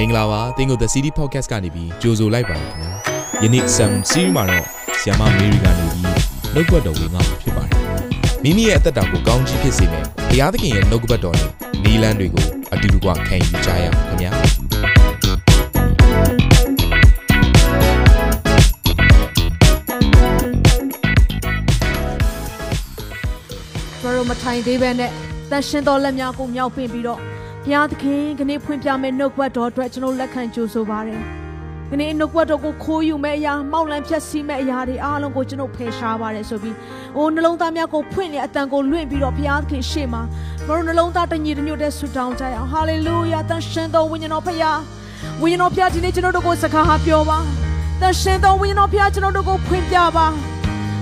မင်္ဂလာပါသင်ကို The City Podcast ကနေပြီးကြိုဆိုလိုက်ပါတယ်ခင်ဗျာယနေ့ Sam Series မှာတော့ဆီယမမေရီကနေပြီးနှုတ်ကပတ်တော်ဝင်ငါဖြစ်ပါတယ်မိမိရဲ့အသက်တာကိုကောင်းကြီးဖြစ်စေမယ်ဘုရားသခင်ရဲ့နှုတ်ကပတ်တော်နဲ့နီလန်းတွေကိုအတူတူကခံယူကြရအောင်ခင်ဗျာကျွန်တော်တို့မထိုင်သေးပဲနဲ့တန်ရှင်တော်လက်များကိုမြောက်ပင့်ပြီးတော့ ဘုရားသခင်ခနေ့ဖွင့်ပြမယ့်နှုတ်ဘတ်တော်အတွက်ကျွန်တော်လက်ခံကြိုဆိုပါရယ်ခနေ့နှုတ်ဘတ်တော်ကိုခိုးယူမဲ့အရာမောက်လန့်ဖြတ်စီးမဲ့အရာတွေအားလုံးကိုကျွန်တော်ဖယ်ရှားပါရယ်ဆိုပြီးအိုးနှလုံးသားများကိုဖွင့်နေအတန်ကိုလွင့်ပြီးတော့ဘုရားသခင်ရှေ့မှာကျွန်တော်နှလုံးသားတညီတညွတ်တဲ့ဆုတောင်းကြရအောင်ဟာလေလုယာတန်ရှင်တော်ဝိညာဉ်တော်ဖခင်ဝိညာဉ်တော်ဖခင်ဒီနေ့ကျွန်တော်တို့ကိုစကားဟာပြောပါတန်ရှင်တော်ဝိညာဉ်တော်ဖခင်ကျွန်တော်တို့ကိုဖွင့်ပြပါ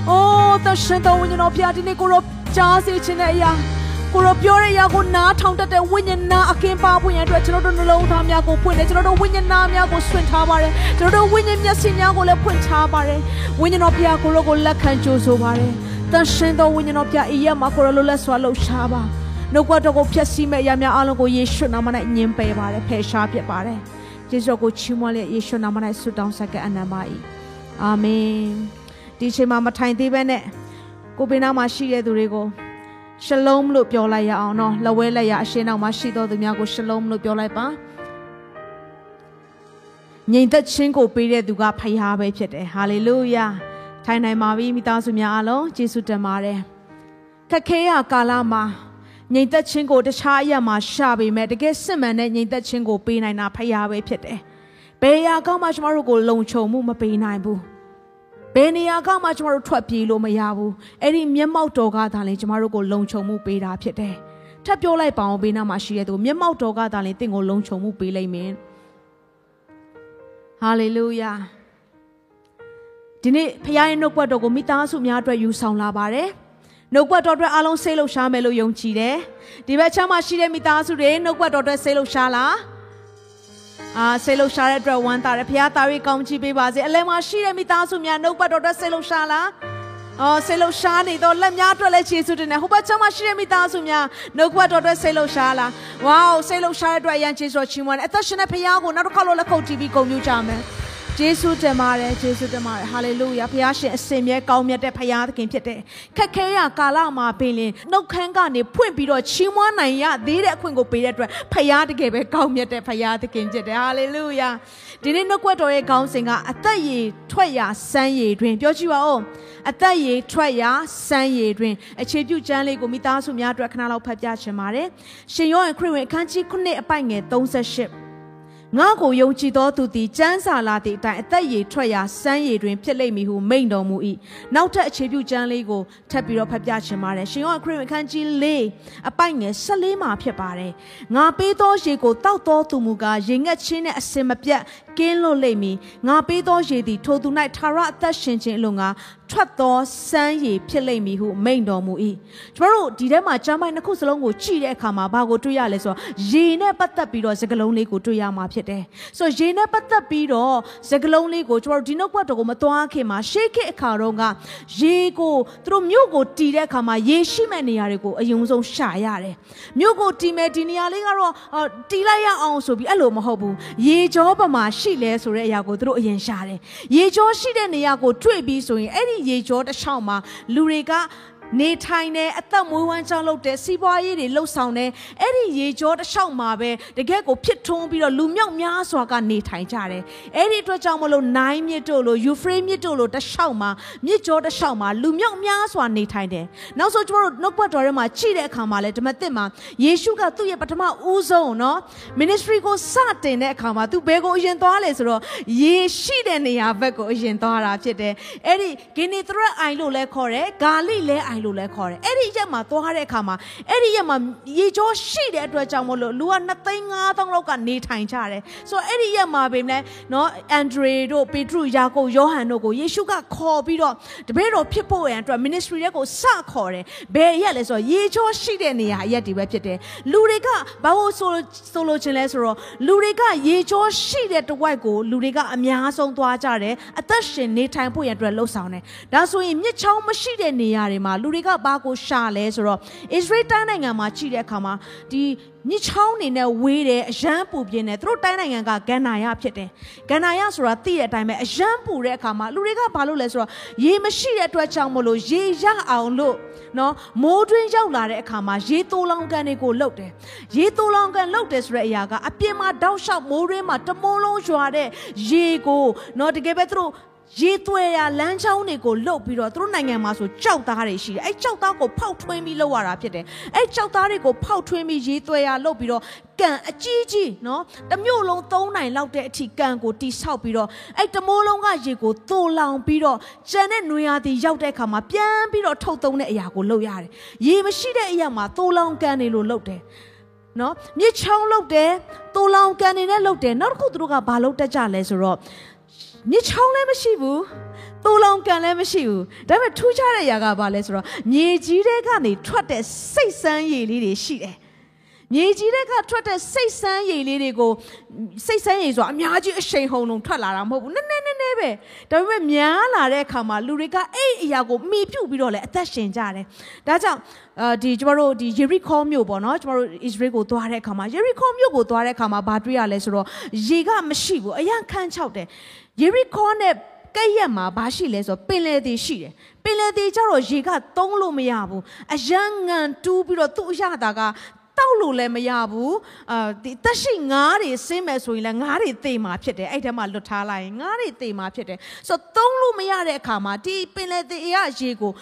အိုးတန်ရှင်တော်ဝိညာဉ်တော်ဖခင်ဒီနေ့ကိုရောကြားစေခြင်းတဲ့အရာ ကိုရောပြောတဲ့အရာကိုနားထောင်တတ်တဲ့ဝိညာဉ်နာအကင်းပါဖို့ရန်အတွက်ကျွန်တော်တို့နှလုံးသားများကိုဖွင့်တယ်ကျွန်တော်တို့ဝိညာဉ်နာများကိုဆွင့်ထားပါတယ်ကျွန်တော်တို့ဝိညာဉ်မျက်စိများကိုလည်းဖွင့်ထားပါတယ်ဝိညာဉ်တော်ဘုရားကိုရောကိုလက်ခံကြိုးဆိုပါတယ်တန်ရှင်တော်ဝိညာဉ်တော်ဘုရားအယက်မှာကိုရောလိုလက်စွာလှုပ်ရှားပါနှုတ်ကပတ်တော်ကိုဖျက်ဆီးမဲ့အရာများအလုံးကိုယေရှုနာမ၌ညှင်းပယ်ပါတယ်ဖယ်ရှားပြစ်ပါတယ်ယေရှုကိုချီးမွမ်းလျက်ယေရှုနာမ၌ဆုတောင်းဆက်ကအနန္တပါ၏အာမင်ဒီချိန်မှာမထိုင်သေးပဲနဲ့ကိုပင်နာမှာရှိတဲ့သူတွေကို ရှလုံးလို့ပြောလိုက်ရအောင်နော်လက်ဝဲလက်ရအရှင်းနောက်မှာရှိတော်သူများကိုရှလုံးလို့ပြောလိုက်ပါငြိမ်သက်ခြင်းကိုပေးတဲ့သူကဖခင်ပဲဖြစ်တယ်ဟာလေလုယာထိုင်နိုင်ပါပြီမိသားစုများအားလုံးယေရှုတင်ပါတယ်ခက်ခဲရကာလမှာငြိမ်သက်ခြင်းကိုတခြားအရာမှာရှာပေမဲ့တကယ်စစ်မှန်တဲ့ငြိမ်သက်ခြင်းကိုပေးနိုင်တာဖခင်ပဲဖြစ်တယ်ဘယ်ရာကောင်းမှကျမတို့ကိုလုံခြုံမှုမပေးနိုင်ဘူးဘ ယ်နေရာကမှကျမတို့ထွက်ပြေးလို့မရဘူးအဲ့ဒီမျက်မှောက်တော်ကသာလင်ကျမတို့ကိုလုံခြုံမှုပေးတာဖြစ်တယ်ထပ်ပြောလိုက်ပါအောင်ဘေးနားမှာရှိတဲ့သူမျက်မှောက်တော်ကသာလင်တင့်ကိုလုံခြုံမှုပေးလိမ့်မယ်ဟာလေလုယာဒီနေ့ဖခင်ရဲ့နှုတ်ကပတ်တော်ကိုမိသားစုများအတွက်ယူဆောင်လာပါတယ်နှုတ်ကပတ်တော်အတွက်အားလုံးဆေးလို့ရှားမယ်လို့ယုံကြည်တယ်ဒီဘက်ချမ်းမှာရှိတဲ့မိသားစုတွေနှုတ်ကပတ်တော်အတွက်ဆေးလို့ရှားလား အာဆေးလုံရှာတဲ့အတွက်ဝမ်းသာတယ်ဖခင်သားရီကောင်းချီးပေးပါစေအလဲမှာရှိတဲ့မိသားစုများနှုတ်ပတ်တော်အတွက်ဆေးလုံရှာလားအော်ဆေးလုံရှာနေတော့လက်များအတွက်လည်းခြေဆုတင်တယ်ဟိုဘက်ချမ်းမှာရှိတဲ့မိသားစုများနှုတ်ပတ်တော်အတွက်ဆေးလုံရှာလားဝေါဆေးလုံရှာတဲ့အတွက်အရန်ခြေဆုချီးမွမ်းတယ်အသက်ရှင်တဲ့ဖခင်ကိုနောက်တစ်ခါလို့လက်ခုပ်တီးပြီးဂုဏ်ပြုကြမယ် ယေရှုတင်ပါတယ်ယေရှုတင်ပါတယ်ဟာလေလုယာဖခင်ရှင်အစင်မြဲကောင်းမြတ်တဲ့ဖခင်သခင်ဖြစ်တယ်ခက်ခဲရကာလမှာပင်လင်နှုတ်ခမ်းကနေဖွင့်ပြီးတော့ချီးမွမ်းနိုင်ရသေးတဲ့အခွင့်ကိုပေးတဲ့အတွက်ဖခင်တကယ်ပဲကောင်းမြတ်တဲ့ဖခင်သခင်ဖြစ်တယ်ဟာလေလုယာဒီနေ့နှုတ်ကွက်တော်ရဲ့ခေါင်းစဉ်ကအသက်ရည်ထွက်ရာစမ်းရည်တွင် ပြောကြည့်ပါဦးအသက်ရည်ထွက်ရာစမ်းရည်တွင်အခြေပြုကျမ်းလေးကိုမိသားစုများအတွက်ခဏလောက်ဖတ်ပြချင်ပါတယ်ရှင်ယောဟန်ခရစ်ဝင်အခန်းကြီး9အပိုက်ငယ်38 ငါကိုယုံကြည်သောသူသည်စမ်းစာလာသည့်အတိုင်းအသက်ရည်ထွက်ရာစမ်းရည်တွင်ဖြစ်လိမ့်မည်ဟုမိန့်တော်မူ၏နောက်ထပ်အခြေပြုကျမ်းလေးကိုထပ်ပြီးတော့ဖတ်ပြချင်ပါတယ်ရှင်ယောခရစ်ဝင်ခန်းကြီး၄အပိုက်ငယ်၁၄မှာဖြစ်ပါတယ်ငါပေးသောရေကိုတောက်သောသူမူကားရေငတ်ခြင်းနဲ့အစင်မပြတ်ကင်းလွတ်လိမ့်မည်ငါပေးသောရေသည်ထိုသူ၌ထာဝရအသက်ရှင်ခြင်းအလိုငါ ထွက်သောစမ်းရည်ဖြစ်လိမ့်မည်ဟုမိန့်တော်မူ၏ကျမတို့ဒီထဲမှာကျမ်းပိုင်းနှစ်ခုစလုံးကိုကြည့်တဲ့အခါမှာဘာကိုတွေ့ရလဲဆိုတော့ရေနဲ့ပတ်သက်ပြီးတော့စကလုံးလေးကိုတွေ့ရမှာဖြစ်တယ်ဆိုတော့ရေနဲ့ပတ်သက်ပြီးတော့စကလုံးလေးကိုကျမတို့ဒီနှုတ်ပတ်တော်ကိုမသွားခင်မှာရှေးခေတ်အခါတော့ကရေကိုသူတို့မြို့ကိုတီးတဲ့အခါမှာရေရှိမဲ့နေရာတွေကိုအယုံဆုံးရှာရတယ်မြို့ကိုတီးမဲ့ဒီနေရာလေးကတော့တီးလိုက်ရအောင်ဆိုပြီးအဲ့လိုမဟုတ်ဘူးရေကြောပမာရှိလဲဆိုတဲ့အရာကိုသူတို့အရင်ရှာတယ်ရေကြောရှိတဲ့နေရာကိုတွေ့ပြီးဆိုရင်အဲ့ဒီရေကြောတစ်ချောင်းမှာလူတွေက နေထိုင်တယ်အသက်မွေးဝမ်းကြောင်းလုပ်တယ်စီးပွားရေးတွေလှုပ်ဆောင်တယ်အဲ့ဒီရေကြောတစ်လျှောက်မှာပဲတကယ့်ကိုဖြစ်ထွန်းပြီးတော့လူမြောက်များစွာကနေထိုင်ကြတယ်အဲ့ဒီအတွက်ကြောင့်မလို့နိုင်မြစ်တို့လို့ယူဖရေးမြစ်တို့လို့တစ်လျှောက်မှာမြစ်ကြောတစ်လျှောက်မှာလူမြောက်များစွာနေထိုင်တယ်နောက်ဆုံးကျမတို့နှုတ်ပတ်တော်ထဲမှာကြည့်တဲ့အခါမှာလဲဓမ္မသစ်မှာယေရှုကသူ့ရဲ့ပထမဦးဆုံးနော် ministry ကိုစတင်တဲ့အခါမှာသူဘယ်ကိုအရင်သွားလဲဆိုတော့ယေရှိတဲ့နေရာဘက်ကိုအရင်သွားတာဖြစ်တယ်အဲ့ဒီဂိနေသရက်အိုင်လို့လဲခေါ်တယ်ဂါလိလဲအိုင်လို့လဲခေါ်တယ်အဲ့ဒီရက်မှာသွားတဲ့အခါမှာအဲ့ဒီရက်မှာရေကြောရှိတဲ့အတွက်ကြောင့်မလို့လူက2သိန်း5000လောက်ကနေထိုင်ကြတယ်ဆိုတော့အဲ့ဒီရက်မှာပဲနဲ့နော်အန်ဒရေတို့ပေထရုယာကုပ်ယောဟန်တို့ကိုယေရှုကခေါ်ပြီးတော့တပည့်တော်ဖြစ်ဖို့ရန်အတွက် ministry ရက်ကိုစခေါ်တယ်ဘယ်ရက်လဲဆိုတော့ရေကြောရှိတဲ့နေရာရက်ဒီပဲဖြစ်တယ်လူတွေကဘာလို့ဆိုဆိုလိုချင်လဲဆိုတော့လူတွေကရေကြောရှိတဲ့တဝက်ကိုလူတွေကအများဆုံးသွားကြတယ်အသက်ရှင်နေထိုင်ဖို့ရန်အတွက်လှုပ်ဆောင်တယ်ဒါဆိုရင်မြစ်ချောင်းမရှိတဲ့နေရာတွေမှာလူလူတွေကဘာကိုရှာလဲဆိုတော့ Israel တိုင်းနိုင်ငံမှာကြည့်တဲ့အခါမှာဒီမြစ်ချောင်းနေနဲ့ဝေးတယ်အရန်ပူပြင်းတယ်သူတို့တိုင်းနိုင်ငံကဂန္နာယဖြစ်တယ်ဂန္နာယဆိုတာသိတဲ့အတိုင်းပဲအရန်ပူတဲ့အခါမှာလူတွေကဘာလုပ်လဲဆိုတော့ရေမရှိတဲ့အတွက်ကြောင့်မလို့ရေရအောင်လို့နော်မိုးတွင်းရောက်လာတဲ့အခါမှာရေတိုးလောင်ကန်တွေကိုလှုပ်တယ်ရေတိုးလောင်ကန်လှုပ်တယ်ဆိုတဲ့အရာကအပြင်မှာတောက်လျှောက်မိုးတွင်းမှာတမိုးလုံးရွာတဲ့ရေကိုနော်တကယ်ပဲသူတို့ ရေသွဲရလမ်းချောင်းတွေကိုလှုပ်ပြီးတော့သူတို့နိုင်ငံမှာဆိုကြောက်သားတွေရှိတယ်။အဲကြောက်သားကိုဖောက်ထွင်းပြီးလှုပ်ရတာဖြစ်တယ်။အဲကြောက်သားတွေကိုဖောက်ထွင်းပြီးရေသွဲရလှုပ်ပြီးတော့ကန်အကြီးကြီးနော်တမျိုးလုံးသုံးနိုင်လောက်တဲ့အထိကန်ကိုတိဆောက်ပြီးတော့အဲတမိုးလုံးကရေကိုသို့လောင်ပြီးတော့ကျန်တဲ့နွေရာသီရောက်တဲ့အခါမှာပြန်ပြီးတော့ထုတ်သုံးတဲ့အရာကိုလှုပ်ရတယ်။ရေမရှိတဲ့အရာမှာသို့လောင်ကန်နေလို့လှုပ်တယ်။နော်မြစ်ချောင်းလှုပ်တယ်တိုးလောင်ကန်နေနဲ့လှုပ်တယ်နောက်တစ်ခုသူတို့ကဘာလှုပ်တတ်ကြလဲဆိုတော့ မြစ်ချောင်းလည်းမရှိဘူးတိုးလောင်ကန်လည်းမရှိဘူးဒါပေမဲ့ထူးခြားတဲ့အရာကဘာလဲဆိုတော့မြေကြီးတွေကနေထွက်တဲ့စိတ်ဆန်းရည်လေးတွေရှိတယ်မြေကြီးတွေကထွက်တဲ့စိတ်ဆန်းရည်လေးတွေကိုစိတ်ဆန်းရည်ဆိုတာအများကြီးအရှိန်ဟုန်လုံးထွက်လာတာမဟုတ်ဘူးနည်းနည်းနည်းနည်းပဲဒါပေမဲ့များလာတဲ့အခါမှာလူတွေကအဲ့အရာကိုမိပြုတ်ပြီးတော့လည်းအသက်ရှင်ကြတယ်ဒါကြောင့်အဲဒီကျမတို့ဒီယေရီခေါမြို့ပေါ့နော်ကျမတို့ဣသရေလကိုသွားတဲ့အခါမှာယေရီခေါမြို့ကိုသွားတဲ့အခါမှာဘာတွေ့ရလဲဆိုတော့ရေကမရှိဘူးအရန်ခန်းချောက်တယ် ယေရီခေါနဲ့ကဲ့ရက်မှာဘာရှိလဲဆိုတော့ပင်လယ်သေးရှိတယ်ပင်လယ်သေးကျတော့ရေကသုံးလို့မရဘူးအရန်ငံတူးပြီးတော့သူ့အရတာကတောက်လို့လည်းမရဘူးအာဒီတက်ရှိငါးတွေဆင်းမယ်ဆိုရင်လည်းငါးတွေသေမှာဖြစ်တယ်အဲ့ထဲမှာလွတ်ထားလိုက်ရင်ငါးတွေသေမှာဖြစ်တယ်ဆိုတော့သုံးလို့မရတဲ့အခါမှာဒီပင်လယ်သေးရရေကို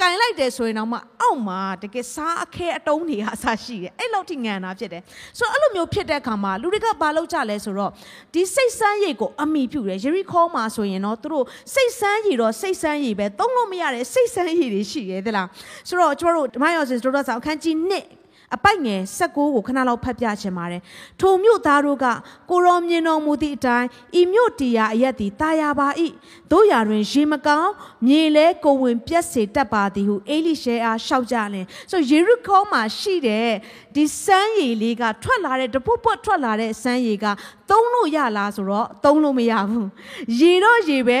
ကင်လိုက်တယ်ဆိုရင်တော့မှအောက်မှာတကယ်စားအခဲအတုံးတွေအဆရှိတယ်အဲ့လောက်ထိငံတာဖြစ်တယ်ဆိုတော့အဲ့လိုမျိုးဖြစ်တဲ့အခါမှာလူတွေကဘာလုပ်ကြလဲဆိုတော့ဒီစိတ်ဆန်းရည်ကိုအမိပြုတယ်ယေရီခေါမှာဆိုရင်တော့သူတို့စိတ်ဆန်းရည်တော့စိတ်ဆန်းရည်ပဲသုံးလို့မရတဲ့စိတ်ဆန်းရည်တွေရှိရဲသလားဆိုတော့ကျွန်တော်တို့ဓမ္မယောစင်တို့တော့ဆောင်အခန်းကြီး1 အပိုက်ငယ်16ကိုခဏလောက်ဖတ်ပြချင်ပါတယ်။ထိုမြို့သားတို့ကကိုရောမြင်တော်မူသည့်အတိုင်းဤမြို့တီယာအရက်သည်တာယာပါ၏။တို့ရာတွင်ရေမကောင်းမြေလဲကိုဝင်ပြက်စေတတ်ပါသည်ဟုအေလိရှဲအားရှောက်ကြလင်။ဆိုယေရုခေါမှာရှိတဲ့ဒီစမ်းရည်လေးကထွက်လာတဲ့တပုတ်ပုတ်ထွက်လာတဲ့စမ်းရည်ကသုံးလို့ရလားဆိုတော့သုံးလို့မရဘူး။ရေတော့ရေပဲ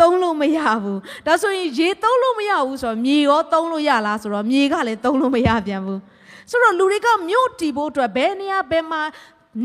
သုံးလို့မရဘူးဒါဆိုရင်ရေသုံးလို့မရဘူးဆိုတော့မြေရောသုံးလို့ရလားဆိုတော့မြေကလည်းသုံးလို့မရပြန်ဘူး ဆိုတော့လူတွေကမြို့တီဖို့အတွက်ဘယ်နေရာဘယ်မှာ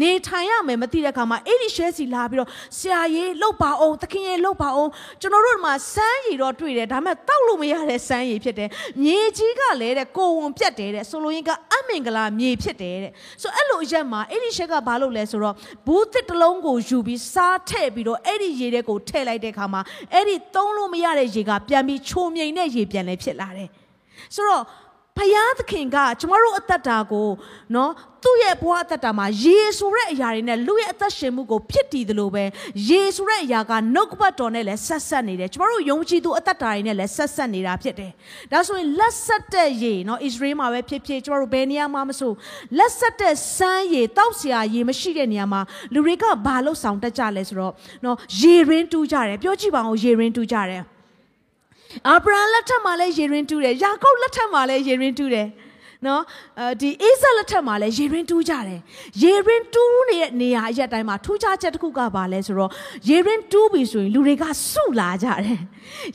နေထိုင်ရမယ်မသိတဲ့အခါမှာအဲ့ဒီရှဲစီလာပြီးတော့ဆရာကြီးလှုပ်ပါအောင်သခင်ကြီးလှုပ်ပါအောင်ကျွန်တော်တို့မှာစမ်းရည်တော့တွေ့တယ်ဒါပေမဲ့တောက်လို့မရတဲ့စမ်းရည်ဖြစ်တယ်မြေကြီးကလည်းတဲ့ကိုဝန်ပြတ်တယ်တဲ့ဆိုလိုရင်းကအမင်္ဂလာမြေဖြစ်တယ်တဲ့ဆိုအဲ့လိုအရက်မှာအဲ့ဒီရှဲကဘာလုပ်လဲဆိုတော့ဘူးတစ်တလုံးကိုယူပြီးစားထည့်ပြီးတော့အဲ့ဒီရေတဲ့ကိုထည့်လိုက်တဲ့အခါမှာအဲ့ဒီသုံးလို့မရတဲ့ရေကပြန်ပြီးချိုမြိန်တဲ့ရေပြန်လဲဖြစ်လာတယ်ဆိုတော့ ဖယားသခင်ကကျမတို့အသက်တာကိုနော်သူ့ရဲ့ဘဝအသက်တာမှာယေဆိုတဲ့အရာတွေနဲ့လူရဲ့အသက်ရှင်မှုကိုဖြစ်တည်တယ်လို့ပဲယေဆိုတဲ့အရာကနှုတ်ကပတ်တော်နဲ့လည်းဆက်ဆက်နေတယ်ကျမတို့ယုံကြည်သူအသက်တာတွေနဲ့လည်းဆက်ဆက်နေတာဖြစ်တယ်ဒါဆိုရင်လက်ဆက်တဲ့ရေနော်အစ္စရေးမှာပဲဖြစ်ဖြစ်ကျမတို့ဘယ်နေရာမှာမဆိုလက်ဆက်တဲ့စမ်းရေတောက်စရာရေမရှိတဲ့နေရာမှာလူတွေကဘာလို့ဆောင်တတ်ကြလဲဆိုတော့နော်ရေရင်းတူးကြတယ်ပြောကြည့်ပါဦးရေရင်းတူးကြတယ် အာဗြဟံလက်ထက်မှာလည်းယေရင်တူးတယ်ယာကုပ်လက်ထက်မှာလည်းယေရင်တူးတယ်နော်အဲဒီအိဇက်လက်ထက်မှာလည်းယေရင်တူးကြတယ်ယေရင်တူးနေတဲ့နေရာအရက်တိုင်းမှာထူးခြားချက်တစ်ခုကပါလဲဆိုတော့ယေရင်တူးပြီဆိုရင်လူတွေကစုလာကြတယ်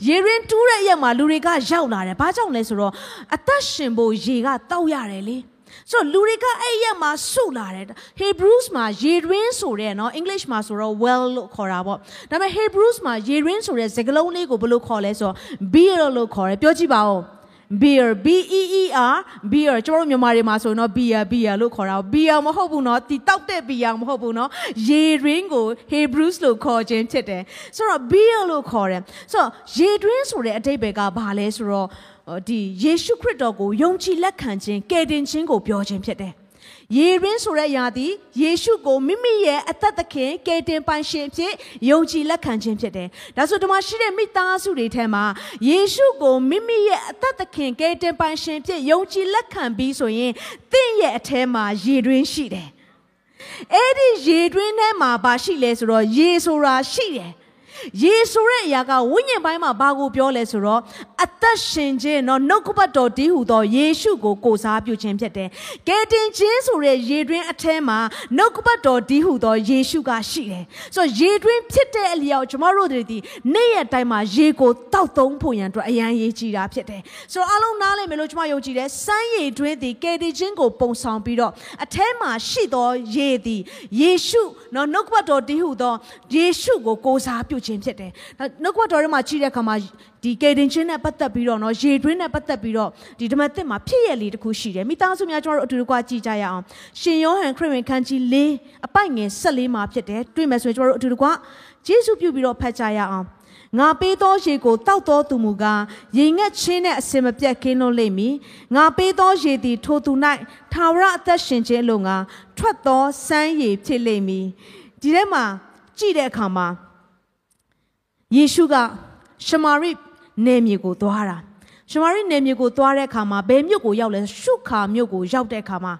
ယေရင်တူးတဲ့အရက်မှာလူတွေကရောက်လာတယ်ဘာကြောင့်လဲဆိုတော့အသက်ရှင်ဖို့ရေကတောက်ရတယ်လေ ဆိုတော့လူတွေကအဲ့ရက်မှာစုလာတယ် Hebrews မှာရေရင်းဆိုတဲ့เนาะ English မှာဆိုတော့ well လို့ခေါ်တာပေါ့ဒါပေမဲ့ Hebrews မှာရေရင်းဆိုတဲ့စကားလုံးလေးကိုဘယ်လိုခေါ်လဲဆိုတော့ beer လို့ခေါ်တယ်ပြောကြည့်ပါဦး beer b e e r beer ကျွန်တော်တို့မြန်မာတွေမှာဆိုတော့ beer beer လို့ခေါ်တာ beer မဟုတ်ဘူးเนาะဒီတောက်တဲ့ beer မဟုတ်ဘူးเนาะရေရင်းကို Hebrews လို့ခေါ်ခြင်းဖြစ်တယ်ဆိုတော့ beer လို့ခေါ်တယ်ဆိုတော့ရေတွင်းဆိုတဲ့အတိတ်ပဲကဘာလဲဆိုတော့ ဒီယေရှုခရစ်တော်ကိုယုံကြည်လက်ခံခြင်းကယ်တင်ခြင်းကိုပြောခြင်းဖြစ်တယ်။ယေရင်းဆိုတဲ့ຢာသည်ယေရှုကိုမိမိရဲ့အသက်သခင်ကယ်တင်ပိုင်ရှင်ဖြစ်ယုံကြည်လက်ခံခြင်းဖြစ်တယ်။ဒါဆိုဒီမှာရှိတဲ့မိသားစုတွေထဲမှာယေရှုကိုမိမိရဲ့အသက်သခင်ကယ်တင်ပိုင်ရှင်ဖြစ်ယုံကြည်လက်ခံပြီးဆိုရင်တင့်ရဲ့အထဲမှာယေတွင်းရှိတယ်။အဲ့ဒီရေတွင်းထဲမှာဘာရှိလဲဆိုတော့ရေဆိုတာရှိတယ် ရေဆိုတဲ့အရာကဝိညာဉ်ပိုင်းမှာဘာကိုပြောလဲဆိုတော့အသက်ရှင်ခြင်းနော်နှုတ်ကပတ်တော်တည်ဟူသောယေရှုကိုကိုစားပြုခြင်းဖြစ်တယ်။ကယ်တင်ခြင်းဆိုတဲ့ရေတွင်းအထဲမှာနှုတ်ကပတ်တော်တည်ဟူသောယေရှုကရှိတယ်။ဆိုတော့ရေတွင်းဖြစ်တဲ့အလျောက်ကျွန်တော်တို့တွေဒီနေ့ရက်တိုင်းမှာရေကိုတောက်သုံးဖို့ရန်အတွက်အရန်ရေးကြည်တာဖြစ်တယ်။ဆိုတော့အလုံးနားလည်မယ်လို့ကျွန်မယုံကြည်တယ်။စမ်းရေတွင်းဒီကယ်တင်ခြင်းကိုပုံဆောင်ပြီးတော့အထဲမှာရှိသောရေဒီယေရှုနော်နှုတ်ကပတ်တော်တည်ဟူသောယေရှုကိုကိုစားပြုခြင်းခြင်းဖြစ်တယ်။နောက်ကွက်တော်ထဲမှာကြည့်တဲ့အခါမှာဒီကေတင်ချင်းနဲ့ပတ်သက်ပြီးတော့နော်ရေတွင်းနဲ့ပတ်သက်ပြီးတော့ဒီဓမ္မသစ်မှာဖြစ်ရလေတခုရှိတယ်။မိသားစုများကျွန်တော်တို့အတူတကွကြည့်ကြရအောင်။ရှင်ယောဟန်ခရစ်ဝင်ခန်းကြီး၄အပိုက်ငယ်၁၄မှာဖြစ်တယ်။တွေ့မယ်ဆိုရင်ကျွန်တော်တို့အတူတကွယေရှုပြုပြီးတော့ဖတ်ကြရအောင်။ငါပေးသောရေကိုတောက်သောသူမူကားရေငှက်ချင်းနဲ့အစင်မပြတ်ခင်းလို့လိမ့်မည်ငါပေးသောရေသည်ထိုသူ၌ထာဝရအသက်ရှင်ခြင်းလို့ငါထွက်သောစမ်းရေဖြစ်လိမ့်မည်ဒီထဲမှာကြည့်တဲ့အခါမှာ ယေရှုကရှမာရိနယ်မြေကိုသွားတာရှမာရိနယ်မြေကိုသွားတဲ့အခါမှာဘယ်မြို့ကိုရောက်လဲရှုခါမြို့ကိုရောက်တဲ့အခါမှာ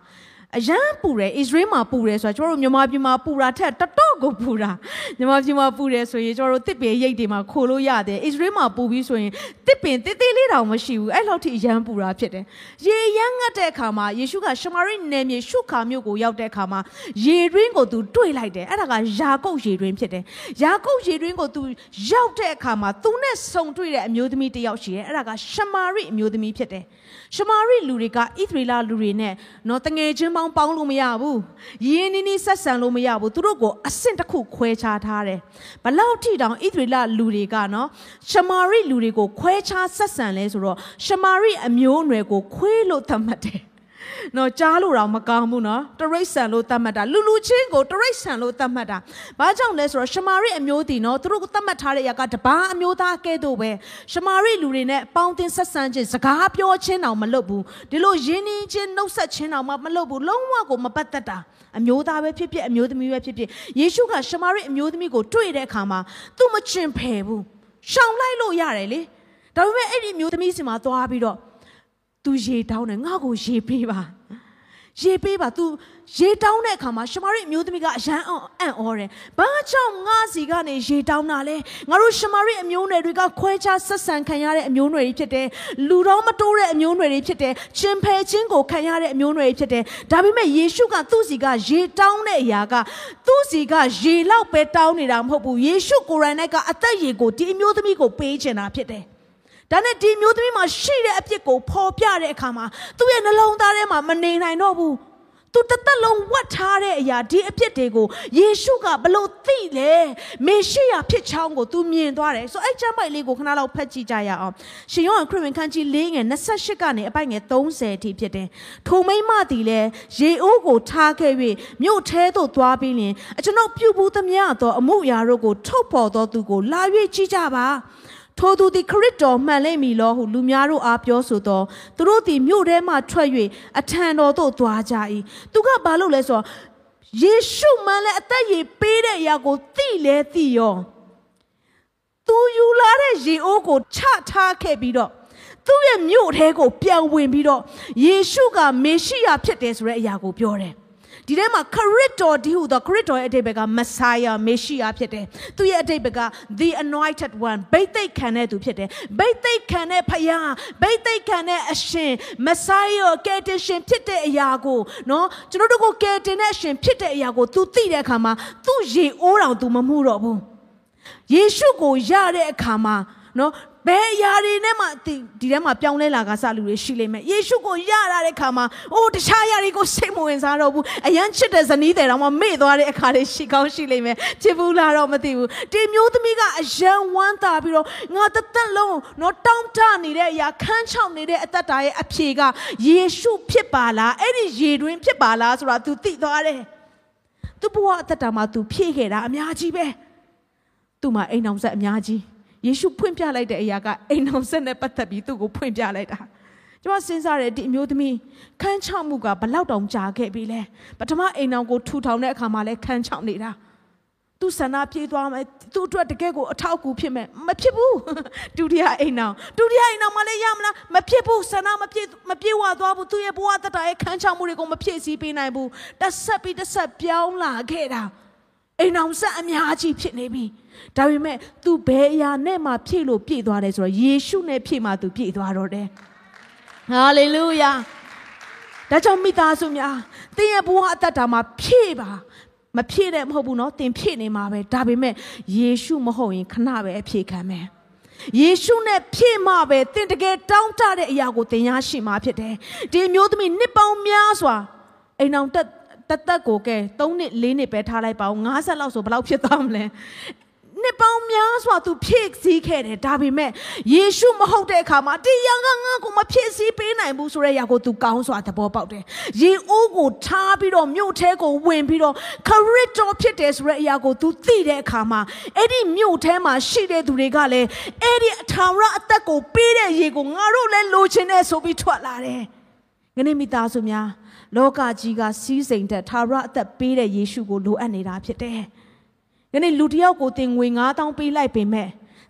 အရန်ပူတယ်အစ္စရေးမှာပူတယ်ဆိုတာကျွန်တော်တို့မြန်မာပြည်မှာပူတာထက်တတော့ ကိုပူတာမြန်မာပြည်မှာပူတယ်ဆိုရင်ကျွန်တော်တို့တစ်ပင်ရိတ်တွေမှာခိုလို့ရတယ်အစ္စရေးမှာပူပြီးဆိုရင်တစ်ပင်တေးသေးလေးတောင်မရှိဘူးအဲ့လောက်ထိအရန်ပူတာဖြစ်တယ်ရေရမ်းငတ်တဲ့အခါမှာယေရှုကရှမာရိနယ်မြေရှုခါမြို့ကိုရောက်တဲ့အခါမှာရေတွင်းကိုသူတွေ့လိုက်တယ်အဲ့ဒါကယာကုပ်ရေတွင်းဖြစ်တယ်ယာကုပ်ရေတွင်းကိုသူရောက်တဲ့အခါမှာသူနဲ့ဆုံတွေ့တဲ့အမျိုးသမီးတစ်ယောက်ရှိတယ်အဲ့ဒါကရှမာရိအမျိုးသမီးဖြစ်တယ် ရှမာရိလူတွေကဣသရေလလူတွေနဲ့နော်တငယ်ချင်းပေါင်းပေါင်းလို့မရဘူးရင်းနီးနီးဆက်ဆံလို့မရဘူးသူတို့ကိုအဆင့်တစ်ခုခွဲခြားထားတယ်ဘလောက်ထိတောင်ဣသရေလလူတွေကနော်ရှမာရိလူတွေကိုခွဲခြားဆက်ဆံလဲဆိုတော့ရှမာရိအမျိုးအနွယ်ကိုခွဲလို့သတ်မှတ်တယ် နော်ကြားလို့တော့မကောင်းဘူးနော်တရိတ်ဆန်လို့သတ်မှတ်တာလူလူချင်းကိုတရိတ်ဆန်လို့သတ်မှတ်တာဘာကြောင့်လဲဆိုတော့ရှမာရိအမျိုးတီနော်သူတို့သတ်မှတ်ထားတဲ့အရာကတပားအမျိုးသားကဲ့သို့ပဲရှမာရိလူတွေနဲ့ပေါင်းတင်ဆက်ဆံခြင်းစကားပြောခြင်းတောင်မလုပ်ဘူးဒီလိုရင်းနှီးခြင်းနှုတ်ဆက်ခြင်းတောင်မလုပ်ဘူးလုံးဝကိုမပတ်သက်တာအမျိုးသားပဲဖြစ်ဖြစ်အမျိုးသမီးပဲဖြစ်ဖြစ်ယေရှုကရှမာရိအမျိုးသမီးကိုတွေ့တဲ့အခါမှာသူမချင်ဖယ်ဘူးရှောင်လိုက်လို့ရတယ်လေဒါပေမဲ့အဲ့ဒီအမျိုးသမီးစီမှာသွားပြီးတော့ သူရေတောင်းတယ်ငါ့ကိုရေပေးပါရေပေးပါ तू ရေတောင်းတဲ့အခါမှာရှမာရိအမျိုးသမီးကအရန်အောင်အံ့ဩတယ်။ဘာကြောင့်ငါစီကနေရေတောင်းတာလဲ။ငါတို့ရှမာရိအမျိုးနွယ်တွေကခွဲခြားဆက်ဆံခံရတဲ့အမျိုးနွယ်တွေဖြစ်တယ်။လူတော်မတိုးတဲ့အမျိုးနွယ်တွေဖြစ်တယ်။ရှင်ဖယ်ချင်းကိုခံရတဲ့အမျိုးနွယ်တွေဖြစ်တယ်။ဒါပေမဲ့ယေရှုကသူ့စီကရေတောင်းတဲ့အရာကသူ့စီကရေလောက်ပဲတောင်းနေတာမဟုတ်ဘူး။ယေရှုကိုယ်တိုင်ကအသက်ရေကိုဒီအမျိုးသမီးကိုပေးချင်တာဖြစ်တယ်။ ဒါနဲ့ဒီမျိုးသမီးမှာရှိတဲ့အပြစ်ကိုဖော်ပြတဲ့အခါမှာသူ့ရဲ့နှလုံးသားထဲမှာမနေနိုင်တော့ဘူးသူတသက်လုံးဝတ်ထားတဲ့အရာဒီအဖြစ်တွေကိုယေရှုကဘလို့သိလဲမေရှိယဖြစ်ချောင်းကိုသူမြင်သွားတယ်ဆိုအဲ့ကျမ်းပိုက်လေးကိုခဏလောက်ဖတ်ကြည့်ကြရအောင်ရှင်ယောဟန်ခရစ်ဝင်ခန်းကြီး၄ငယ်28ကနေအပိုက်ငယ်30အထိဖြစ်တယ်ထိုမိမသည်လည်းရေအိုးကိုထားခဲ့၍မြို့ထဲသို့သွားပြီးလျင်အကျွန်ုပ်ပြုဘူးသမျှသောအမှုရာတို့ကိုထုတ်ဖော်သောသူကိုလာ၍ကြည့်ကြပါ ထိုသူသည်ခရစ်တော်မှန်လိမ့်မည်လောဟုလူများတို့အားပြောဆိုတော့သူတို့သည်မြို့ထဲမှထွက်၍အထံတော်သို့သွားကြ၏သူကဘာလုပ်လဲဆိုတော့ယေရှုမှန်လဲအသက်ရည်ပေးတဲ့အရာကိုသိလဲသိရောသူယူလာတဲ့ရေအိုးကိုချထားခဲ့ပြီးတော့သူ့ရဲ့မြို့ထဲကိုပြန်ဝင်ပြီးတော့ယေရှုကမေရှိယဖြစ်တယ်ဆိုတဲ့အရာကိုပြောတယ် ဒီထဲမှာခရစ်တော်ဒီဟုသောခရစ်တော်ရဲ့အတိတ်ဘက်က Messiah မေရှိယဖြစ်တယ်။သူရဲ့အတိတ်ဘက်က the anointed one ဗိသိက်ခံတဲ့သူဖြစ်တယ်။ဗိသိက်ခံတဲ့ဖယားဗိသိက်ခံတဲ့အရှင် Messiah ကယ်တင်ရှင်ဖြစ်တဲ့အရာကိုနော်ကျွန်တော်တို့ကိုကယ်တင်တဲ့အရှင်ဖြစ်တဲ့အရာကို तू သိတဲ့အခါမှာသူ့ရေအိုးတော် तू မမှုတော့ဘူး။ယေရှုကိုရတဲ့အခါမှာနော် ဘယ်အရာတွေနဲ့မှဒီဒီထဲမှာပြောင်းလဲလာကစလူတွေရှိလိမ့်မယ်ယေရှုကိုရရတဲ့ခါမှာအိုးတခြားအရာတွေကိုစိတ်မဝင်စားတော့ဘူးအယမ်းချစ်တဲ့ဇနီးတဲ့တောင်မှမေ့သွားတဲ့အခါတွေရှိကောင်းရှိလိမ့်မယ်ချစ်ဘူးလားတော့မသိဘူးဒီမျိုးသမီးကအယမ်းဝမ်းသာပြီးတော့ငါတသက်လုံးတော့တောင်းတနေတဲ့အရာခန်းချောက်နေတဲ့အသက်တာရဲ့အဖြေကယေရှုဖြစ်ပါလားအဲ့ဒီရေတွင်ဖြစ်ပါလားဆိုတာ तू သိသွားတယ်သူ့ဘဝအသက်တာမှာ तू ဖြည့်ခဲ့တာအများကြီးပဲသူ့မှာအိမ်အောင်ဆက်အများကြီး ယေရှုဖွင့်ပြလိုက်တဲ့အရာကအိမ်အောင်ဆက်နဲ့ပတ်သက်ပြီးသူ့ကိုဖွင့်ပြလိုက်တာကျွန်မစဉ်းစားတယ်ဒီအမျိုးသမီးခန်းချောက်မှုကဘလောက်တောင်ကြာခဲ့ပြီလဲပထမအိမ်အောင်ကိုထူထောင်တဲ့အခါမှာလဲခန်းချောက်နေတာသူဆန္ဒပြေးသွားမယ်သူ့အတွက်တကယ်ကိုအထောက်အကူဖြစ်မယ်မဖြစ်ဘူးဒုတိယအိမ်အောင်ဒုတိယအိမ်အောင်မလဲရမလားမဖြစ်ဘူးဆန္ဒမပြေမပြေဝသွားဘူးသူ့ရဲ့ဘဝတတရဲ့ခန်းချောက်မှုတွေကိုမဖြည့်ဆည်းပေးနိုင်ဘူးတစ်ဆက်ပြီးတစ်ဆက်ပြောင်းလာခဲ့တာ အိမ်အောင်ဆက်အများကြီးဖြစ်နေပြီဒါပေမဲ့ तू ဘယ်အရာနဲ့မှဖြည့်လို့ပြည့်သွားတယ်ဆိုတော့ယေရှုနဲ့ဖြည့်မှ तू ပြည့်သွားတော့တယ်ဟာလေလုယာဒါကြောင့်မိသားစုများသင်ရဲ့ဘဝအသက်တာမှာဖြည့်ပါမဖြည့်တဲ့မဟုတ်ဘူးเนาะသင်ဖြည့်နေမှာပဲဒါပေမဲ့ယေရှုမဟုတ်ရင်ခဏပဲအဖြည့်ခံမယ်ယေရှုနဲ့ဖြည့်မှပဲသင်တကယ်တောင်းတတဲ့အရာကိုသင်ရရှိမှာဖြစ်တယ်ဒီမျိုးသမီးနှစ်ပေါင်းများစွာအိမ်အောင်တက် တသက်ကိုကဲ3နှစ်4နှစ်ပဲထားလိုက်ပါဦး50လောက်ဆိုဘယ်လောက်ဖြစ်သွားမလဲနှစ်ပေါင်းများစွာသူဖြည့်ဆည်းခဲ့တယ်ဒါပေမဲ့ယေရှုမဟုတ်တဲ့အခါမှာတရားကငါ့ကိုမဖြည့်ဆည်းပေးနိုင်ဘူးဆိုတဲ့ຢာကိုသူကောင်းစွာသဘောပေါက်တယ်ယေအိုးကိုထားပြီးတော့မြို့ထဲကိုဝင်ပြီးတော့ခရစ်တော်ဖြစ်တယ်ဆိုတဲ့အရာကိုသူသိတဲ့အခါမှာအဲ့ဒီမြို့ထဲမှာရှိတဲ့သူတွေကလည်းအဲ့ဒီအထာဝရအသက်ကိုပေးတဲ့ရေကိုငါတို့လည်းလိုချင်တယ်ဆိုပြီးထွက်လာတယ်ငနေ့မိသားစုများ လောကကြီးကစီးစိမ်တဲ့ထာဝရအသက်ပေးတဲ့ယေရှုကိုလိုအပ်နေတာဖြစ်တယ်။ယနေ့လူတစ်ယောက်ကိုတင်ငွေ9000ပေးလိုက်ပေမဲ့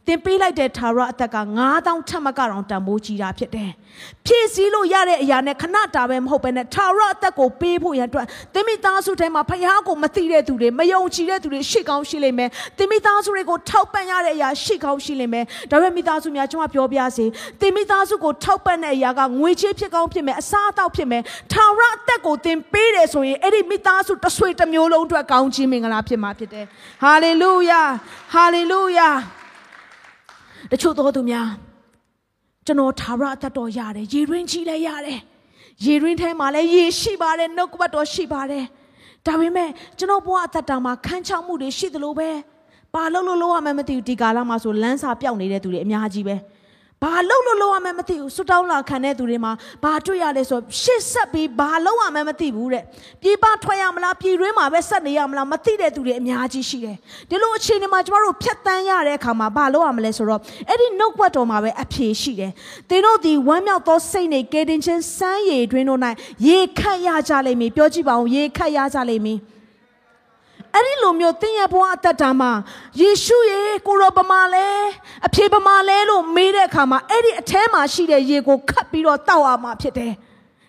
တင်ပေးလိုက်တဲ့ထာဝရအသက်က9000ထပ်မကတော့တန်ဖိုးကြီးတာဖြစ်တယ်။ဖြည့်ဆည်းလို့ရတဲ့အရာနဲ့ခဏတာပဲမဟုတ်ပဲနဲ့ထာဝရအသက်ကိုပေးဖို့ရန်အတွက်သင်မိသားစုထဲမှာဖခင်ကိုမသိတဲ့သူတွေမယုံကြည်တဲ့သူတွေရှိကောင်းရှိလိမ့်မယ်။သင်မိသားစုတွေကိုထောက်ပံ့ရတဲ့အရာရှိကောင်းရှိလိမ့်မယ်။ဒါပေမဲ့မိသားစုများကျွန်မပြောပြစေ။သင်မိသားစုကိုထောက်ပံ့တဲ့အရာကငွေချေးဖြစ်ကောင်းဖြစ်မယ်အစားအသောက်ဖြစ်မယ်။ထာဝရအသက်ကိုသင်ပေးတယ်ဆိုရင်အဲ့ဒီမိသားစုတစ်ဆွေတစ်မျိုးလုံးအတွက်ကောင်းချီးမင်္ဂလာဖြစ်မှာဖြစ်တယ်။ဟာလေလုယာ။ဟာလေလုယာ။ တချို့သောသူများကျွန်တော်သာရအသက်တော်ရတယ်ရေရင်းကြီးလည်းရတယ်ရေရင်းထဲမှာလည်းရေရှိပါတယ်နှုတ်ကပတ်တော်ရှိပါတယ်ဒါပေမဲ့ကျွန်တော်ဘဝအသက်တာမှာခန်းချောက်မှုတွေရှိသလိုပဲဘာလို့လို့လို့ရမှမသိဘူးဒီကာလမှာဆိုလမ်းစာပြောက်နေတဲ့သူတွေအများကြီးပဲ။ ဘာလုပ်လို့လုပ်ရမှန်းမသိဘူးဆွတောင်းလာခံတဲ့သူတွေမှာဘာတွေ့ရလဲဆိုရှစ်ဆက်ပြီးဘာလုပ်ရမှန်းမသိဘူးတဲ့ပြေးပထွက်ရမလားပြေးရင်းမှာပဲဆက်နေရမလားမသိတဲ့သူတွေအများကြီးရှိတယ်ဒီလိုအခြေအနေမှာကျမတို့ဖြတ်တန်းရတဲ့အခါမှာဘာလုပ်ရမလဲဆိုတော့အဲ့ဒီနှုတ်ကွက်တော်မှာပဲအဖြေရှိတယ်သင်တို့ဒီဝမ်းမြောက်သောစိတ်နဲ့ကယ်တင်ခြင်းစမ်းရည်တွင်တို့၌ရေခတ်ရကြလိမ့်မည်ပြောကြည့်ပါဦးရေခတ်ရကြလိမ့်မည် အဲ့ဒီလိုမျိုးသင်ရဲ့ဘဝအသက်တာမှာယေရှုရဲ့ကိုရောပမာလဲအဖြေပမာလဲလို့မေးတဲ့အခါမှာအဲ့ဒီအထဲမှာရှိတဲ့ရေကိုခတ်ပြီးတော့တောက်အောင်မှာဖြစ်တယ်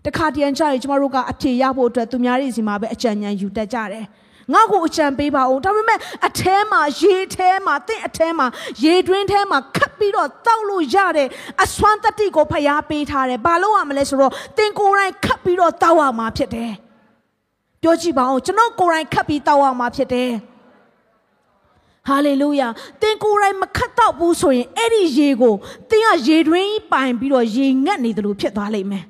တခါတရံကြရင်ကျမတို့ကအဖြေရဖို့အတွက်သူများတွေစီမှာပဲအကြံဉာဏ်ယူတတ်ကြတယ်ငါ့ကိုအကြံပေးပါဦးဒါပေမဲ့အထဲမှာရေထဲမှာတင့်အထဲမှာရေတွင်းထဲမှာခတ်ပြီးတော့တောက်လို့ရတဲ့အစွမ်းတတိကိုဖျားပေးထားတယ်ဘာလို့ရမလဲဆိုတော့တင်ကိုယ်တိုင်ခတ်ပြီးတော့တောက်ရမှာဖြစ်တယ် ပြောကြည့်ပါဦးကျွန်တော်ကိုယ်တိုင်ခတ်ပြီးတောက်အောင်မှာဖြစ်တယ်ဟာလေလုယာသင်ကိုယ်တိုင်မခတ်တော့ဘူးဆိုရင်အဲ့ဒီရေကိုသင်ကရေတွင်းပိုင်ပြီးတော့ရေငတ်နေတယ်လို့ဖြစ်သွားလိမ့်မယ်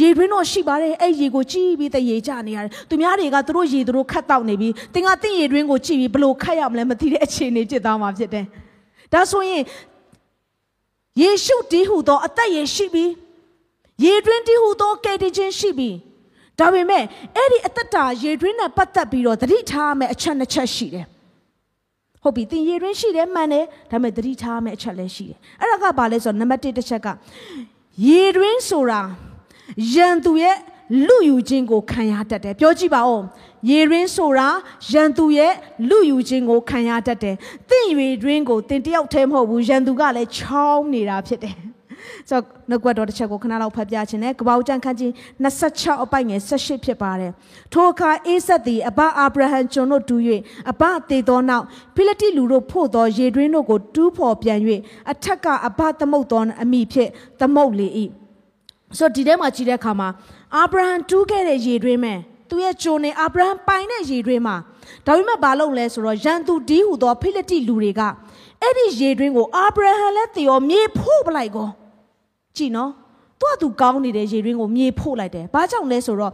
ရေတွင်းတော့ရှိပါတယ်အဲ့ရေကိုကြည့်ပြီးတရေကြနေရတယ်သူများတွေကသူတို့ရေသူတို့ခတ်တော့နေပြီသင်ကသင်ရေတွင်းကိုကြည့်ပြီးဘလို့ခတ်ရမလဲမသိတဲ့အခြေအနေဖြစ်သွားမှာဖြစ်တယ်ဒါဆိုရင်ယေရှုတည်ဟူသောအသက်ရေရှိပြီးရေတွင်းတည်ဟူသောကယ်တင်ခြင်းရှိပြီး ဒါပေမဲ့အဲ့ဒီအသက်တာရေတွင်းနဲ့ပတ်သက်ပြီးတော့သတိထားမယ်အချက်နှစ်ချက်ရှိတယ်ဟုတ်ပြီသင်ရေတွင်းရှိတယ်မှန်တယ်ဒါပေမဲ့သတိထားမယ်အချက်လည်းရှိတယ်အဲ့ဒါကဘာလဲဆိုတော့နံပါတ်1တစ်ချက်ကရေတွင်းဆိုတာရန်သူရဲ့လူယူခြင်းကိုခံရတတ်တယ်ပြောကြည့်ပါဦးရေရင်းဆိုတာရန်သူရဲ့လူယူခြင်းကိုခံရတတ်တယ်သင်ရေတွင်းကိုသင်တယောက်တည်းမဟုတ်ဘူးရန်သူကလည်းချောင်းနေတာဖြစ်တယ် ဆိုတော့နှုတ်ကပတ်တော်တစ်ချက်ကိုခဏလောက်ဖတ်ပြခြင်းနဲ့ကပောက်ကြံခန်းကြီး26အပိုက်ငယ်18ဖြစ်ပါတယ်ထိုအခါအေးဆက်သည်အဘအာဗြဟံကျွန်တို့တူ၍အဘသေသောနောက်ဖိလိတိလူတို့ဖို့သောရေတွင်းတို့ကိုတူးဖော်ပြန်၍အထက်ကအဘသမုတ်သောအမိဖြင့်သမုတ်လေ၏ဆိုတော့ဒီထဲမှာကြည့်တဲ့အခါမှာအာဗြဟံတူးခဲ့တဲ့ရေတွင်းမဲ့သူရဲ့ဂျိုနေအာဗြဟံပိုင်တဲ့ရေတွင်းမှာဒါပေမဲ့ဘာလုပ်လဲဆိုတော့ရန်သူဒီဟူသောဖိလိတိလူတွေကအဲ့ဒီရေတွင်းကိုအာဗြဟံလည်းတည်ရောမြေဖို့ပလိုက်ကော ကြည့်နော်သူ့အတူကောင်းနေတဲ့ရေတွင်းကိုမြေဖို့လိုက်တယ်။ဘာကြောင့်လဲဆိုတော့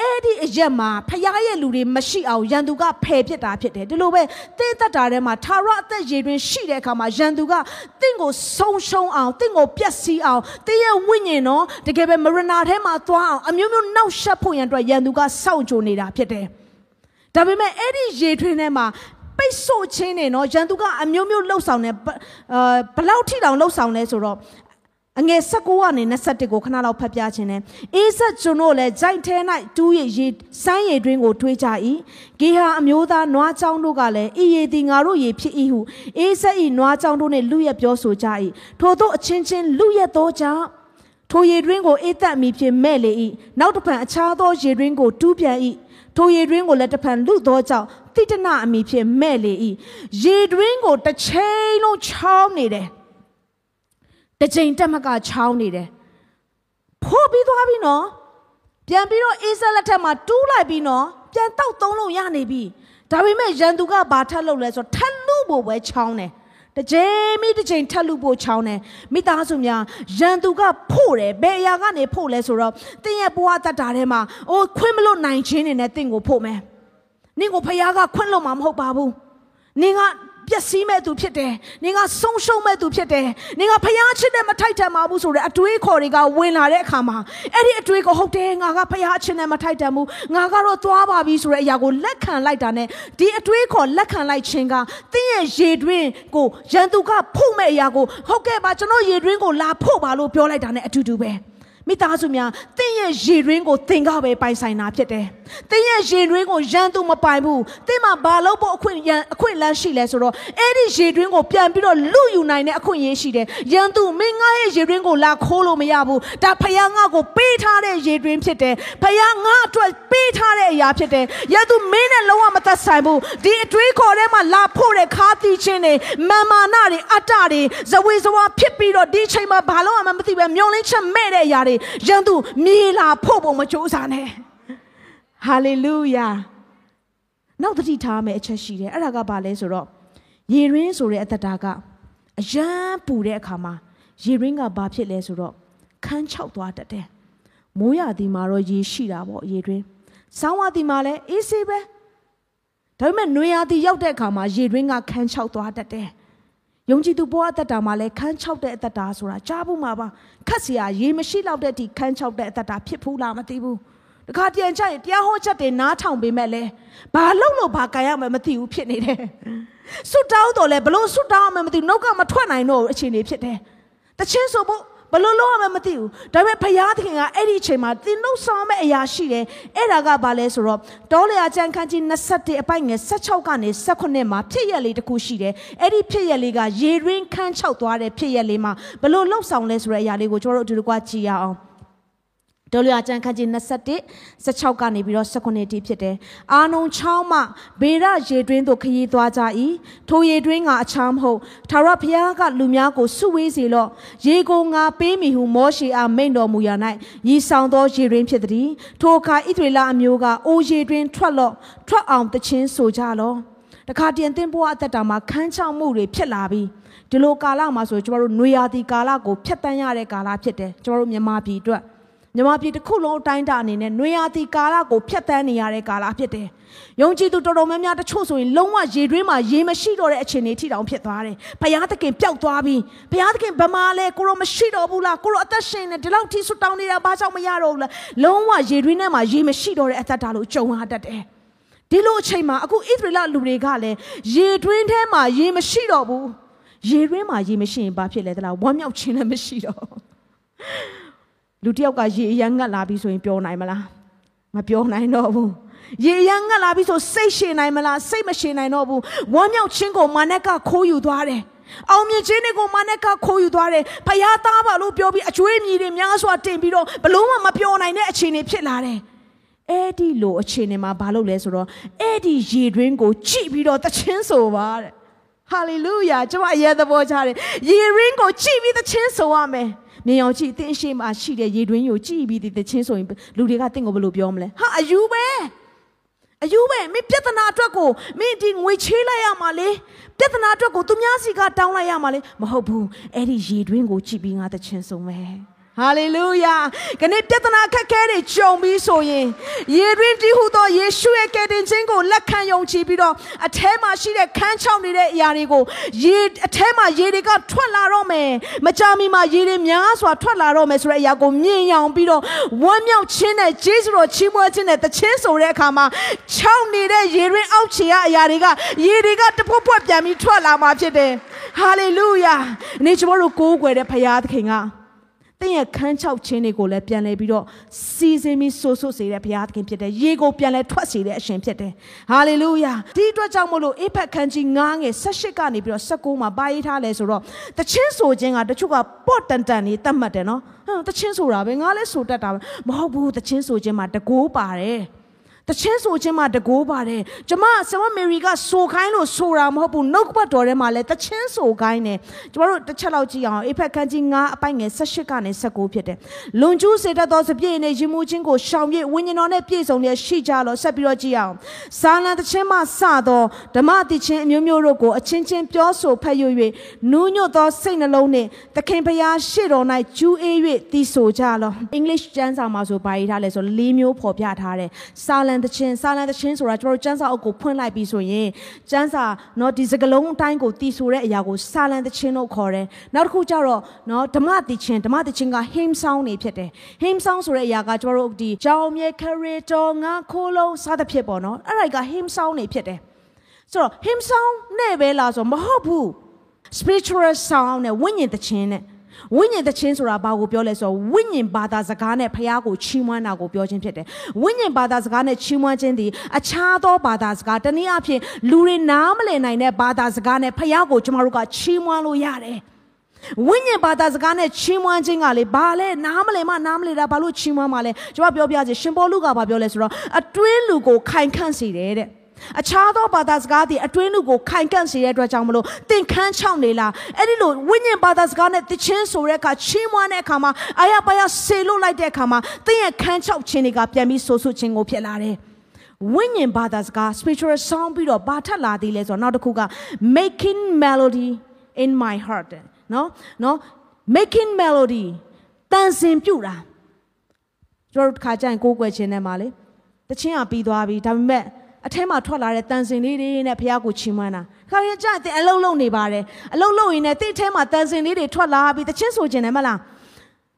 အဲ့ဒီအရက်မှာဖရားရဲ့လူတွေမရှိအောင်ရန်သူကဖယ်ပစ်တာဖြစ်တယ်။ဒီလိုပဲတင်းသက်တာထဲမှာသာရအသက်ရေတွင်းရှိတဲ့အခါမှာရန်သူကတင့်ကိုဆုံးရှုံးအောင်တင့်ကိုပျက်စီးအောင်တင်းရဲ့ဝိညာဉ်နော်တကယ်ပဲမရနာထဲမှာသွားအောင်အမျိုးမျိုးနှောက်ယှက်ဖို့ရန်အတွက်ရန်သူကစောင့်ကြိုနေတာဖြစ်တယ်။ဒါပေမဲ့အဲ့ဒီရေတွင်းထဲမှာပိတ်ဆို့ခြင်းနဲ့နော်ရန်သူကအမျိုးမျိုးလှုပ်ဆောင်နေအာဘလောက်ထိတောင်လှုပ်ဆောင်လဲဆိုတော့ အငယ်16ကနေ21ကိုခဏလောက်ဖတ်ပြခြင်းနဲ့အေးဆက်ကျွန်တို့လည်းဂျိုက်ထဲ၌တူးရရေစမ်းရည်တွင်းကိုထွေးကြ၏ဂေဟာအမျိုးသားနွားချောင်းတို့ကလည်းဤရည်သည်ငါတို့ရည်ဖြစ်၏ဟုအေးဆက်၏နွားချောင်းတို့နှင့်လူရက်ပြောဆိုကြ၏ထို့သောအချင်းချင်းလူရက်သောကြောင့်ထိုရေတွင်းကိုအေးသက်မိဖြင့်မဲ့လေ၏နောက်တစ်ဖန်အခြားသောရေတွင်းကိုတူးပြန်၏ထိုရေတွင်းကိုလည်းတဖန်လူသောကြောင့်တိတနအမိဖြင့်မဲ့လေ၏ရေတွင်းကိုတစ်ချိန်လုံးချောင်းနေတယ် တစ်ချိန်တက်မကချောင်းနေတယ်ဖို့ပြီးသွားပြီနော်ပြန်ပြီးတော့အေးဆက်လက်ထက်မှာတူးလိုက်ပြီးနော်ပြန်တောက်သုံးလုံးရနေပြီဒါပေမဲ့ရန်သူကဘာထက်လုပ်လဲဆိုတော့ထက်လူဖို့ပဲချောင်းတယ်တစ်ချိန်မိတစ်ချိန်ထက်လူဖို့ချောင်းတယ်မိသားစုများရန်သူကဖို့တယ်ဘယ်အရာကနေဖို့လဲဆိုတော့တင်းရဲ့ဘဝတတ်တာထဲမှာအိုးခွင့်မလို့နိုင်ခြင်းနေနဲ့တင့်ကိုဖို့မယ်နင့်ကိုဖခင်ကခွင့်လို့မှာမဟုတ်ပါဘူးနင်က ပျက်စီးမဲ့သူဖြစ်တယ်။နင်ကဆုံးရှုံးမဲ့သူဖြစ်တယ်။နင်ကဖျားချစ်တဲ့မထိုက်တန်ပါဘူးဆိုတဲ့အတွေးခေါ်တွေကဝင်လာတဲ့အခါမှာအဲ့ဒီအတွေးကိုဟုတ်တယ်ငါကဖျားချစ်တဲ့မထိုက်တန်ဘူး။ငါကတော့သွားပါပြီဆိုတဲ့အရာကိုလက်ခံလိုက်တာနဲ့ဒီအတွေးခေါ်လက်ခံလိုက်ခြင်းကတင်းရဲ့ရေတွင်းကိုရန်သူကဖုတ်မဲ့အရာကိုဟုတ်ကဲ့ပါကျွန်တော်ရေတွင်းကိုလာဖို့ပါလို့ပြောလိုက်တာနဲ့အတူတူပဲ။ မိသားစုများတင်းရဲ့ရေတွင်းကိုသင်ကပဲပိုင်ဆိုင်တာဖြစ်တယ်။တင်းရဲ့ရေတွင်းကိုရန်သူမပိုင်ဘူး။တင်းမှာဘာလို့ဖို့အခွင့်ရန်အခွင့်လန်းရှိလဲဆိုတော့အဲ့ဒီရေတွင်းကိုပြန်ပြီးတော့လူယူနိုင်တဲ့အခွင့်အရေးရှိတယ်။ရန်သူမင်းငါရဲ့ရေတွင်းကိုလာခိုးလို့မရဘူး။ဒါဖယားငါကိုပေးထားတဲ့ရေတွင်းဖြစ်တယ်။ဖယားငါအတွက်ပေးထားတဲ့အရာဖြစ်တယ်။ရန်သူမင်းနဲ့လုံးဝမသက်ဆိုင်ဘူး။ဒီအတွေးခေါ်ထဲမှာလာဖို့တဲ့ခါတီချင်းတွေမာမာနတွေအတ္တတွေဇဝေဇဝါဖြစ်ပြီးတော့ဒီချိန်မှာဘာလို့မှမသိပဲမျောလင်းချက်မဲ့တဲ့အရာတွေရန်သူမြေလာဖို့ပုံမကြိုးစားနဲ့ဟာလေလုယာနောက်တတိထားမယ်အချက်ရှိတယ်အဲ့ဒါကဘာလဲဆိုတော့ရေရင်းဆိုတဲ့အသက်တာကအယမ်းပူတဲ့အခါမှာရေရင်းကဘာဖြစ်လဲဆိုတော့ခန်းချောက်သွားတတ်တယ်မိုးရသည်မှာတော့ရေရှိတာပေါ့ရေတွင်းဆောင်းဝသည်မှာလည်းအေးဆေးပဲဒါပေမဲ့နွေရာသီရောက်တဲ့အခါမှာရေတွင်းကခန်းချောက်သွားတတ်တယ် ယုံကြည်သူဘဝအသက်တာမှာလဲခန်း၆တဲ့အသက်တာဆိုတာကြားဖို့မှာပါခက်စရာရေမရှိတော့တဲ့အထိခန်း၆တဲ့အသက်တာဖြစ်ဘူးလားမသိဘူးတခါပြန်ကြရင်တရားဟောချက်တွေနားထောင်ပေမဲ့လဲဘာလုံးလို့ဘာကန်ရမယ်မသိဘူးဖြစ်နေတယ်ဆွတ်တောင်းတော့လဲဘလို့ဆွတ်တောင်းမှမသိဘူးနှုတ်ကမထွက်နိုင်တော့အခြေအနေဖြစ်တယ်တချင်းဆိုဖို့ ဘလို့လို့မှမသိဘူးဒါပေမဲ့ဘုရားသခင်ကအဲ့ဒီအချိန်မှာသင်နှုတ်ဆောင်မဲ့အရာရှိတယ်အဲ့ဒါကဘာလဲဆိုတော့တောလေအကျမ်းခန်းကြီး21အပိုက်ငယ်16ကနေ18မှာဖြစ်ရက်လေးတစ်ခုရှိတယ်အဲ့ဒီဖြစ်ရက်လေးကရေရင်းခန်းချောက်သွားတဲ့ဖြစ်ရက်လေးမှာဘလို့လှုပ်ဆောင်လဲဆိုတဲ့အရာလေးကိုကျွန်တော်တို့အတူတကွကြည့်ရအောင် ဒေါ်လျာကျန်ခန်းကြီး21 16ကနေပြီးတော့19တိဖြစ်တယ်။အာနုံချောင်းမှဘေရရေတွင်းသို့ခရီးသွားကြ၏။ထိုရေတွင်းကအချားမဟုတ်ထာဝရဘုရားကလူများကိုဆုဝေးစေလော့။ရေကိုငါပေးမိဟုမောရှေအားမိန့်တော်မူရာ၌ရီဆောင်သောရေတွင်းဖြစ်သည်။ထိုအခါဣသရေလအမျိုးကအိုရေတွင်းထွက်လော့ထွက်အောင်တခြင်းဆိုကြလော့။တခါတည်းတင်ဘွားအသက်တာမှာခန်းချောက်မှုတွေဖြစ်လာပြီးဒီလိုကာလမှာဆိုကျမတို့နွေရာသီကာလကိုဖျက်တမ်းရတဲ့ကာလဖြစ်တယ်ကျမတို့မြန်မာပြည်အတွက် မြန်မာပြည်တစ်ခုလုံးအတိုင်းတာအနေနဲ့နွေရာသီကာလကိုဖျက်ဆီးနေရတဲ့ကာလဖြစ်တယ်။ယုံကြည်သူတော်တော်များများတချို့ဆိုရင်လုံးဝရေတွင်းမှာရေမရှိတော့တဲ့အခြေအနေထိတောင်ဖြစ်သွားတယ်။ဘုရားသခင်ပျောက်သွားပြီ။ဘုရားသခင်ဗမာလဲကိုရောမရှိတော့ဘူးလား။ကိုရောအသက်ရှင်နေဒီလောက်ထိဆွတောင်းနေတာဘာကြောင့်မရတော့ဘူးလား။လုံးဝရေတွင်းထဲမှာရေမရှိတော့တဲ့အသက်တာလို့ကြုံရတတ်တယ်။ဒီလိုအချိန်မှာအခုဣသရေလလူတွေကလည်းရေတွင်းထဲမှာရေမရှိတော့ဘူး။ရေတွင်းမှာရေမရှိရင်ဘာဖြစ်လဲသလားဝမ်းမြောက်ခြင်းလည်းမရှိတော့။ လူတယောက်ကရေအရန်ငတ်လာပြီဆိုရင်ပြောနိုင်မလားမပြောနိုင်တော့ဘူးရေရန်ငတ်လာပြီဆိုစိတ်ရှင်နိုင်မလားစိတ်မရှင်နိုင်တော့ဘူးဝမ်းမြောက်ခြင်းကိုမာနက်ကခိုးယူသွားတယ်အောင်မြင်ခြင်းတွေကိုမာနက်ကခိုးယူသွားတယ်ဖယားသားပါလို့ပြောပြီးအကျွေးမြည်တွေများစွာတင်ပြီးတော့ဘလို့မှမပြောနိုင်တဲ့အခြေအနေဖြစ်လာတယ်အဲ့ဒီလိုအခြေအနေမှာဘာလုပ်လဲဆိုတော့အဲ့ဒီရေတွင်းကိုကြည့်ပြီးတော့တခြင်းဆိုပါတဲ့ဟာလေလုယာကျွန်မအရေးသဘောချတယ်ရေရင်းကိုကြည့်ပြီးတခြင်းဆိုရမယ် နေအောင်ကြည့်အသင်ရှိမှရှိတဲ့ရေတွင်းကိုကြည့်ပြီးတည်ချင်းဆိုရင်လူတွေကတင့်ကိုဘယ်လိုပြောမလဲဟာအယူပဲအယူပဲမင်းပြဿနာအတွက်ကိုမင်းဒီငွေချေးလိုက်ရမှာလေပြဿနာအတွက်ကိုသူများစီကတောင်းလိုက်ရမှာလေမဟုတ်ဘူးအဲ့ဒီရေတွင်းကိုကြည့်ပြီးငါတချင်းဆုံးမယ် ဟာလေလုယာခဏပြဿနာခက်ခဲတွေကြုံပြီးဆိုရင်ယေရင်းတီးဟူသောယေရှုရဲ့ကယ်တင်ခြင်းကိုလက်ခံယုံကြည်ပြီးတော့အထဲမှာရှိတဲ့ခန်းချောင်းနေတဲ့အရာတွေကိုရေအထဲမှာရေတွေကထွက်လာတော့မယ်မကြာမီမှာရေတွေများစွာထွက်လာတော့မယ်ဆိုတဲ့အရာကိုမြင်ရောင်ပြီးတော့ဝမ်းမြောက်ခြင်းနဲ့ဂျေဇုတော်ချီးမွမ်းခြင်းနဲ့တခြင်းဆိုတဲ့အခါမှာချောင်းနေတဲ့ရေရင်းအောက်ခြေကအရာတွေကရေတွေကတပွတ်ပွတ်ပြန်ပြီးထွက်လာမှာဖြစ်တယ်ဟာလေလုယာနေကျွန်တော်တို့ကိုးကွယ်တဲ့ဖခင်သခင်က င့်ရဲ့ခန်းချောက်ခြင်းတွေကိုလည်းပြန်လဲပြီးတော့စီစဉ်ပြီးဆိုးဆိုးစေတဲ့ဘုရားသခင်ဖြစ်တယ်ရေကိုပြန်လဲထွက်စေတဲ့အရှင်ဖြစ်တယ်ဟာလေလုယာဒီအတွက်ကြောင့်မို့လို့အေဖက်ခန်းကြီး9ငယ်18ကနေပြီးတော့19မှာပါရေးထားလဲဆိုတော့တချင်းဆိုခြင်းကတချို့ကပေါ့တန်တန်နေတတ်မှတ်တယ်နော်ဟမ်တချင်းဆိုတာပဲငါလည်းဆိုတတ်တာပဲမဟုတ်ဘူးတချင်းဆိုခြင်းမှာတကိုးပါတယ် တချင်းဆိုခြင်းမှာတကိုးပါတယ်ကျမဆမမေရီကဆိုခိုင်းလို့ဆိုတာမဟုတ်ဘူးနှုတ်ဘတ်တော်ထဲမှာလည်းတချင်းဆိုခိုင်းတယ်ကျမတို့တစ်ချက်လောက်ကြည့်အောင်အေဖက်ခန်းကြီး9အပိုင်ငယ်18ကနေ19ဖြစ်တယ်လွန်ကျူးစေတတ်သောစပြည့်နဲ့ရင်မှုချင်းကိုရှောင်ပြည့်ဝိညာဉ်တော်နဲ့ပြည့်စုံလျက်ရှိကြလို့ဆက်ပြီးတော့ကြည့်အောင်ဇာလံတချင်းမှစသောဓမ္မတိချင်းအမျိုးမျိုးတို့ကိုအချင်းချင်းပြောဆိုဖတ်ရွ၍နူးညွတ်သောစိတ်နှလုံးနှင့်သခင်ဖျားရှေ့တော်၌ကျူးအေး၍တည်ဆိုကြလော English ကျမ်းစာမှာဆိုပါရေးထားလဲဆို၄မျိုးဖော်ပြထားတယ်စာလံတချင်းစာလံတချင်းဆိုတာကျွန်တော်တို့ကျမ်းစာအုပ်ကိုဖွင့်လိုက်ပြီးဆိုရင်ကျမ်းစာเนาะဒီစကလုံးအတိုင်းကိုတည်ဆိုတဲ့အရာကိုစာလံတချင်းလို့ခေါ်တယ်နောက်တစ်ခုကျတော့เนาะဓမ္မတည်ချင်းဓမ္မတည်ချင်းက hymn song နေဖြစ်တယ် hymn song ဆိုတဲ့အရာကကျွန်တော်တို့ဒီကြောင်မြေခရီတော်ငါခိုးလုံးစသဖြင့်ပေါ့နော်အဲ့ဒါက hymn song နေဖြစ်တယ်ဆိုတော့ hymn song နဲ့ပဲလားဆိုမဟုတ်ဘူး spiritual sound နဲ့ဝိညာဉ်တခြင်းနဲ့ ဝိညာဉ်တခြင်းဆိုတာဘာကိုပြောလဲဆိုတော့ဝိညာဉ်ဘာသာစကားနဲ့ဖះကိုချီးမွမ်းတာကိုပြောခြင်းဖြစ်တယ်ဝိညာဉ်ဘာသာစကားနဲ့ချီးမွမ်းခြင်းသည်အခြားသောဘာသာစကားတနည်းအားဖြင့်လူတွေနားမလည်နိုင်တဲ့ဘာသာစကားနဲ့ဖះကိုကျွန်တော်တို့ကချီးမွမ်းလို့ရတယ်ဝိညာဉ်ဘာသာစကားနဲ့ချီးမွမ်းခြင်းကလေဘာလဲနားမလည်မနားမလည်တာဘာလို့ချီးမွမ်းမှာလဲကျွန်တော်ပြောပြစီရှင်ပေါလုကဘာပြောလဲဆိုတော့အတွင်းလူကိုခိုင်ခန့်စေတယ်တဲ့ အခြားသောဘာသာစကားတွေအတွင်းလူကိုခိုင်ကန့်စေတဲ့အတွက်ကြောင့်မလို့သင်ခန်းချောင်းနေလားအဲ့ဒီလိုဝိညာဉ်ဘာသာစကားနဲ့တခြင်းဆိုတဲ့အခါချီးမွမ်းတဲ့အခါမှာအာရပါရဆေလို့လိုက်တဲ့အခါမှာသင်ရဲ့ခန်းချောက်ခြင်းတွေကပြန်ပြီးဆိုဆုခြင်းကိုဖြစ်လာတယ်ဝိညာဉ်ဘာသာစကား spiritual sound ပြီးတော့ဘာထက်လာသေးလဲဆိုတော့နောက်တစ်ခုက making melody in my heart နော်နော် making melody တန်စင်ပြူတာကျွန်တော်တို့ခါကြရင်ကိုးကွယ်ခြင်းနဲ့မှာလေတခြင်းကပြီးသွားပြီဒါပေမဲ့ အထဲမှာထွက်လာတဲ့တန်စင်လေးတွေနဲ့ဖះကိုချီးမွမ်းတာခါရင်ကြတဲ့အလုံးလုံးနေပါတယ်အလုံးလုံးရင်လည်းတိတ်ထဲမှာတန်စင်လေးတွေထွက်လာပြီးတခြင်းဆိုခြင်းနဲ့မလား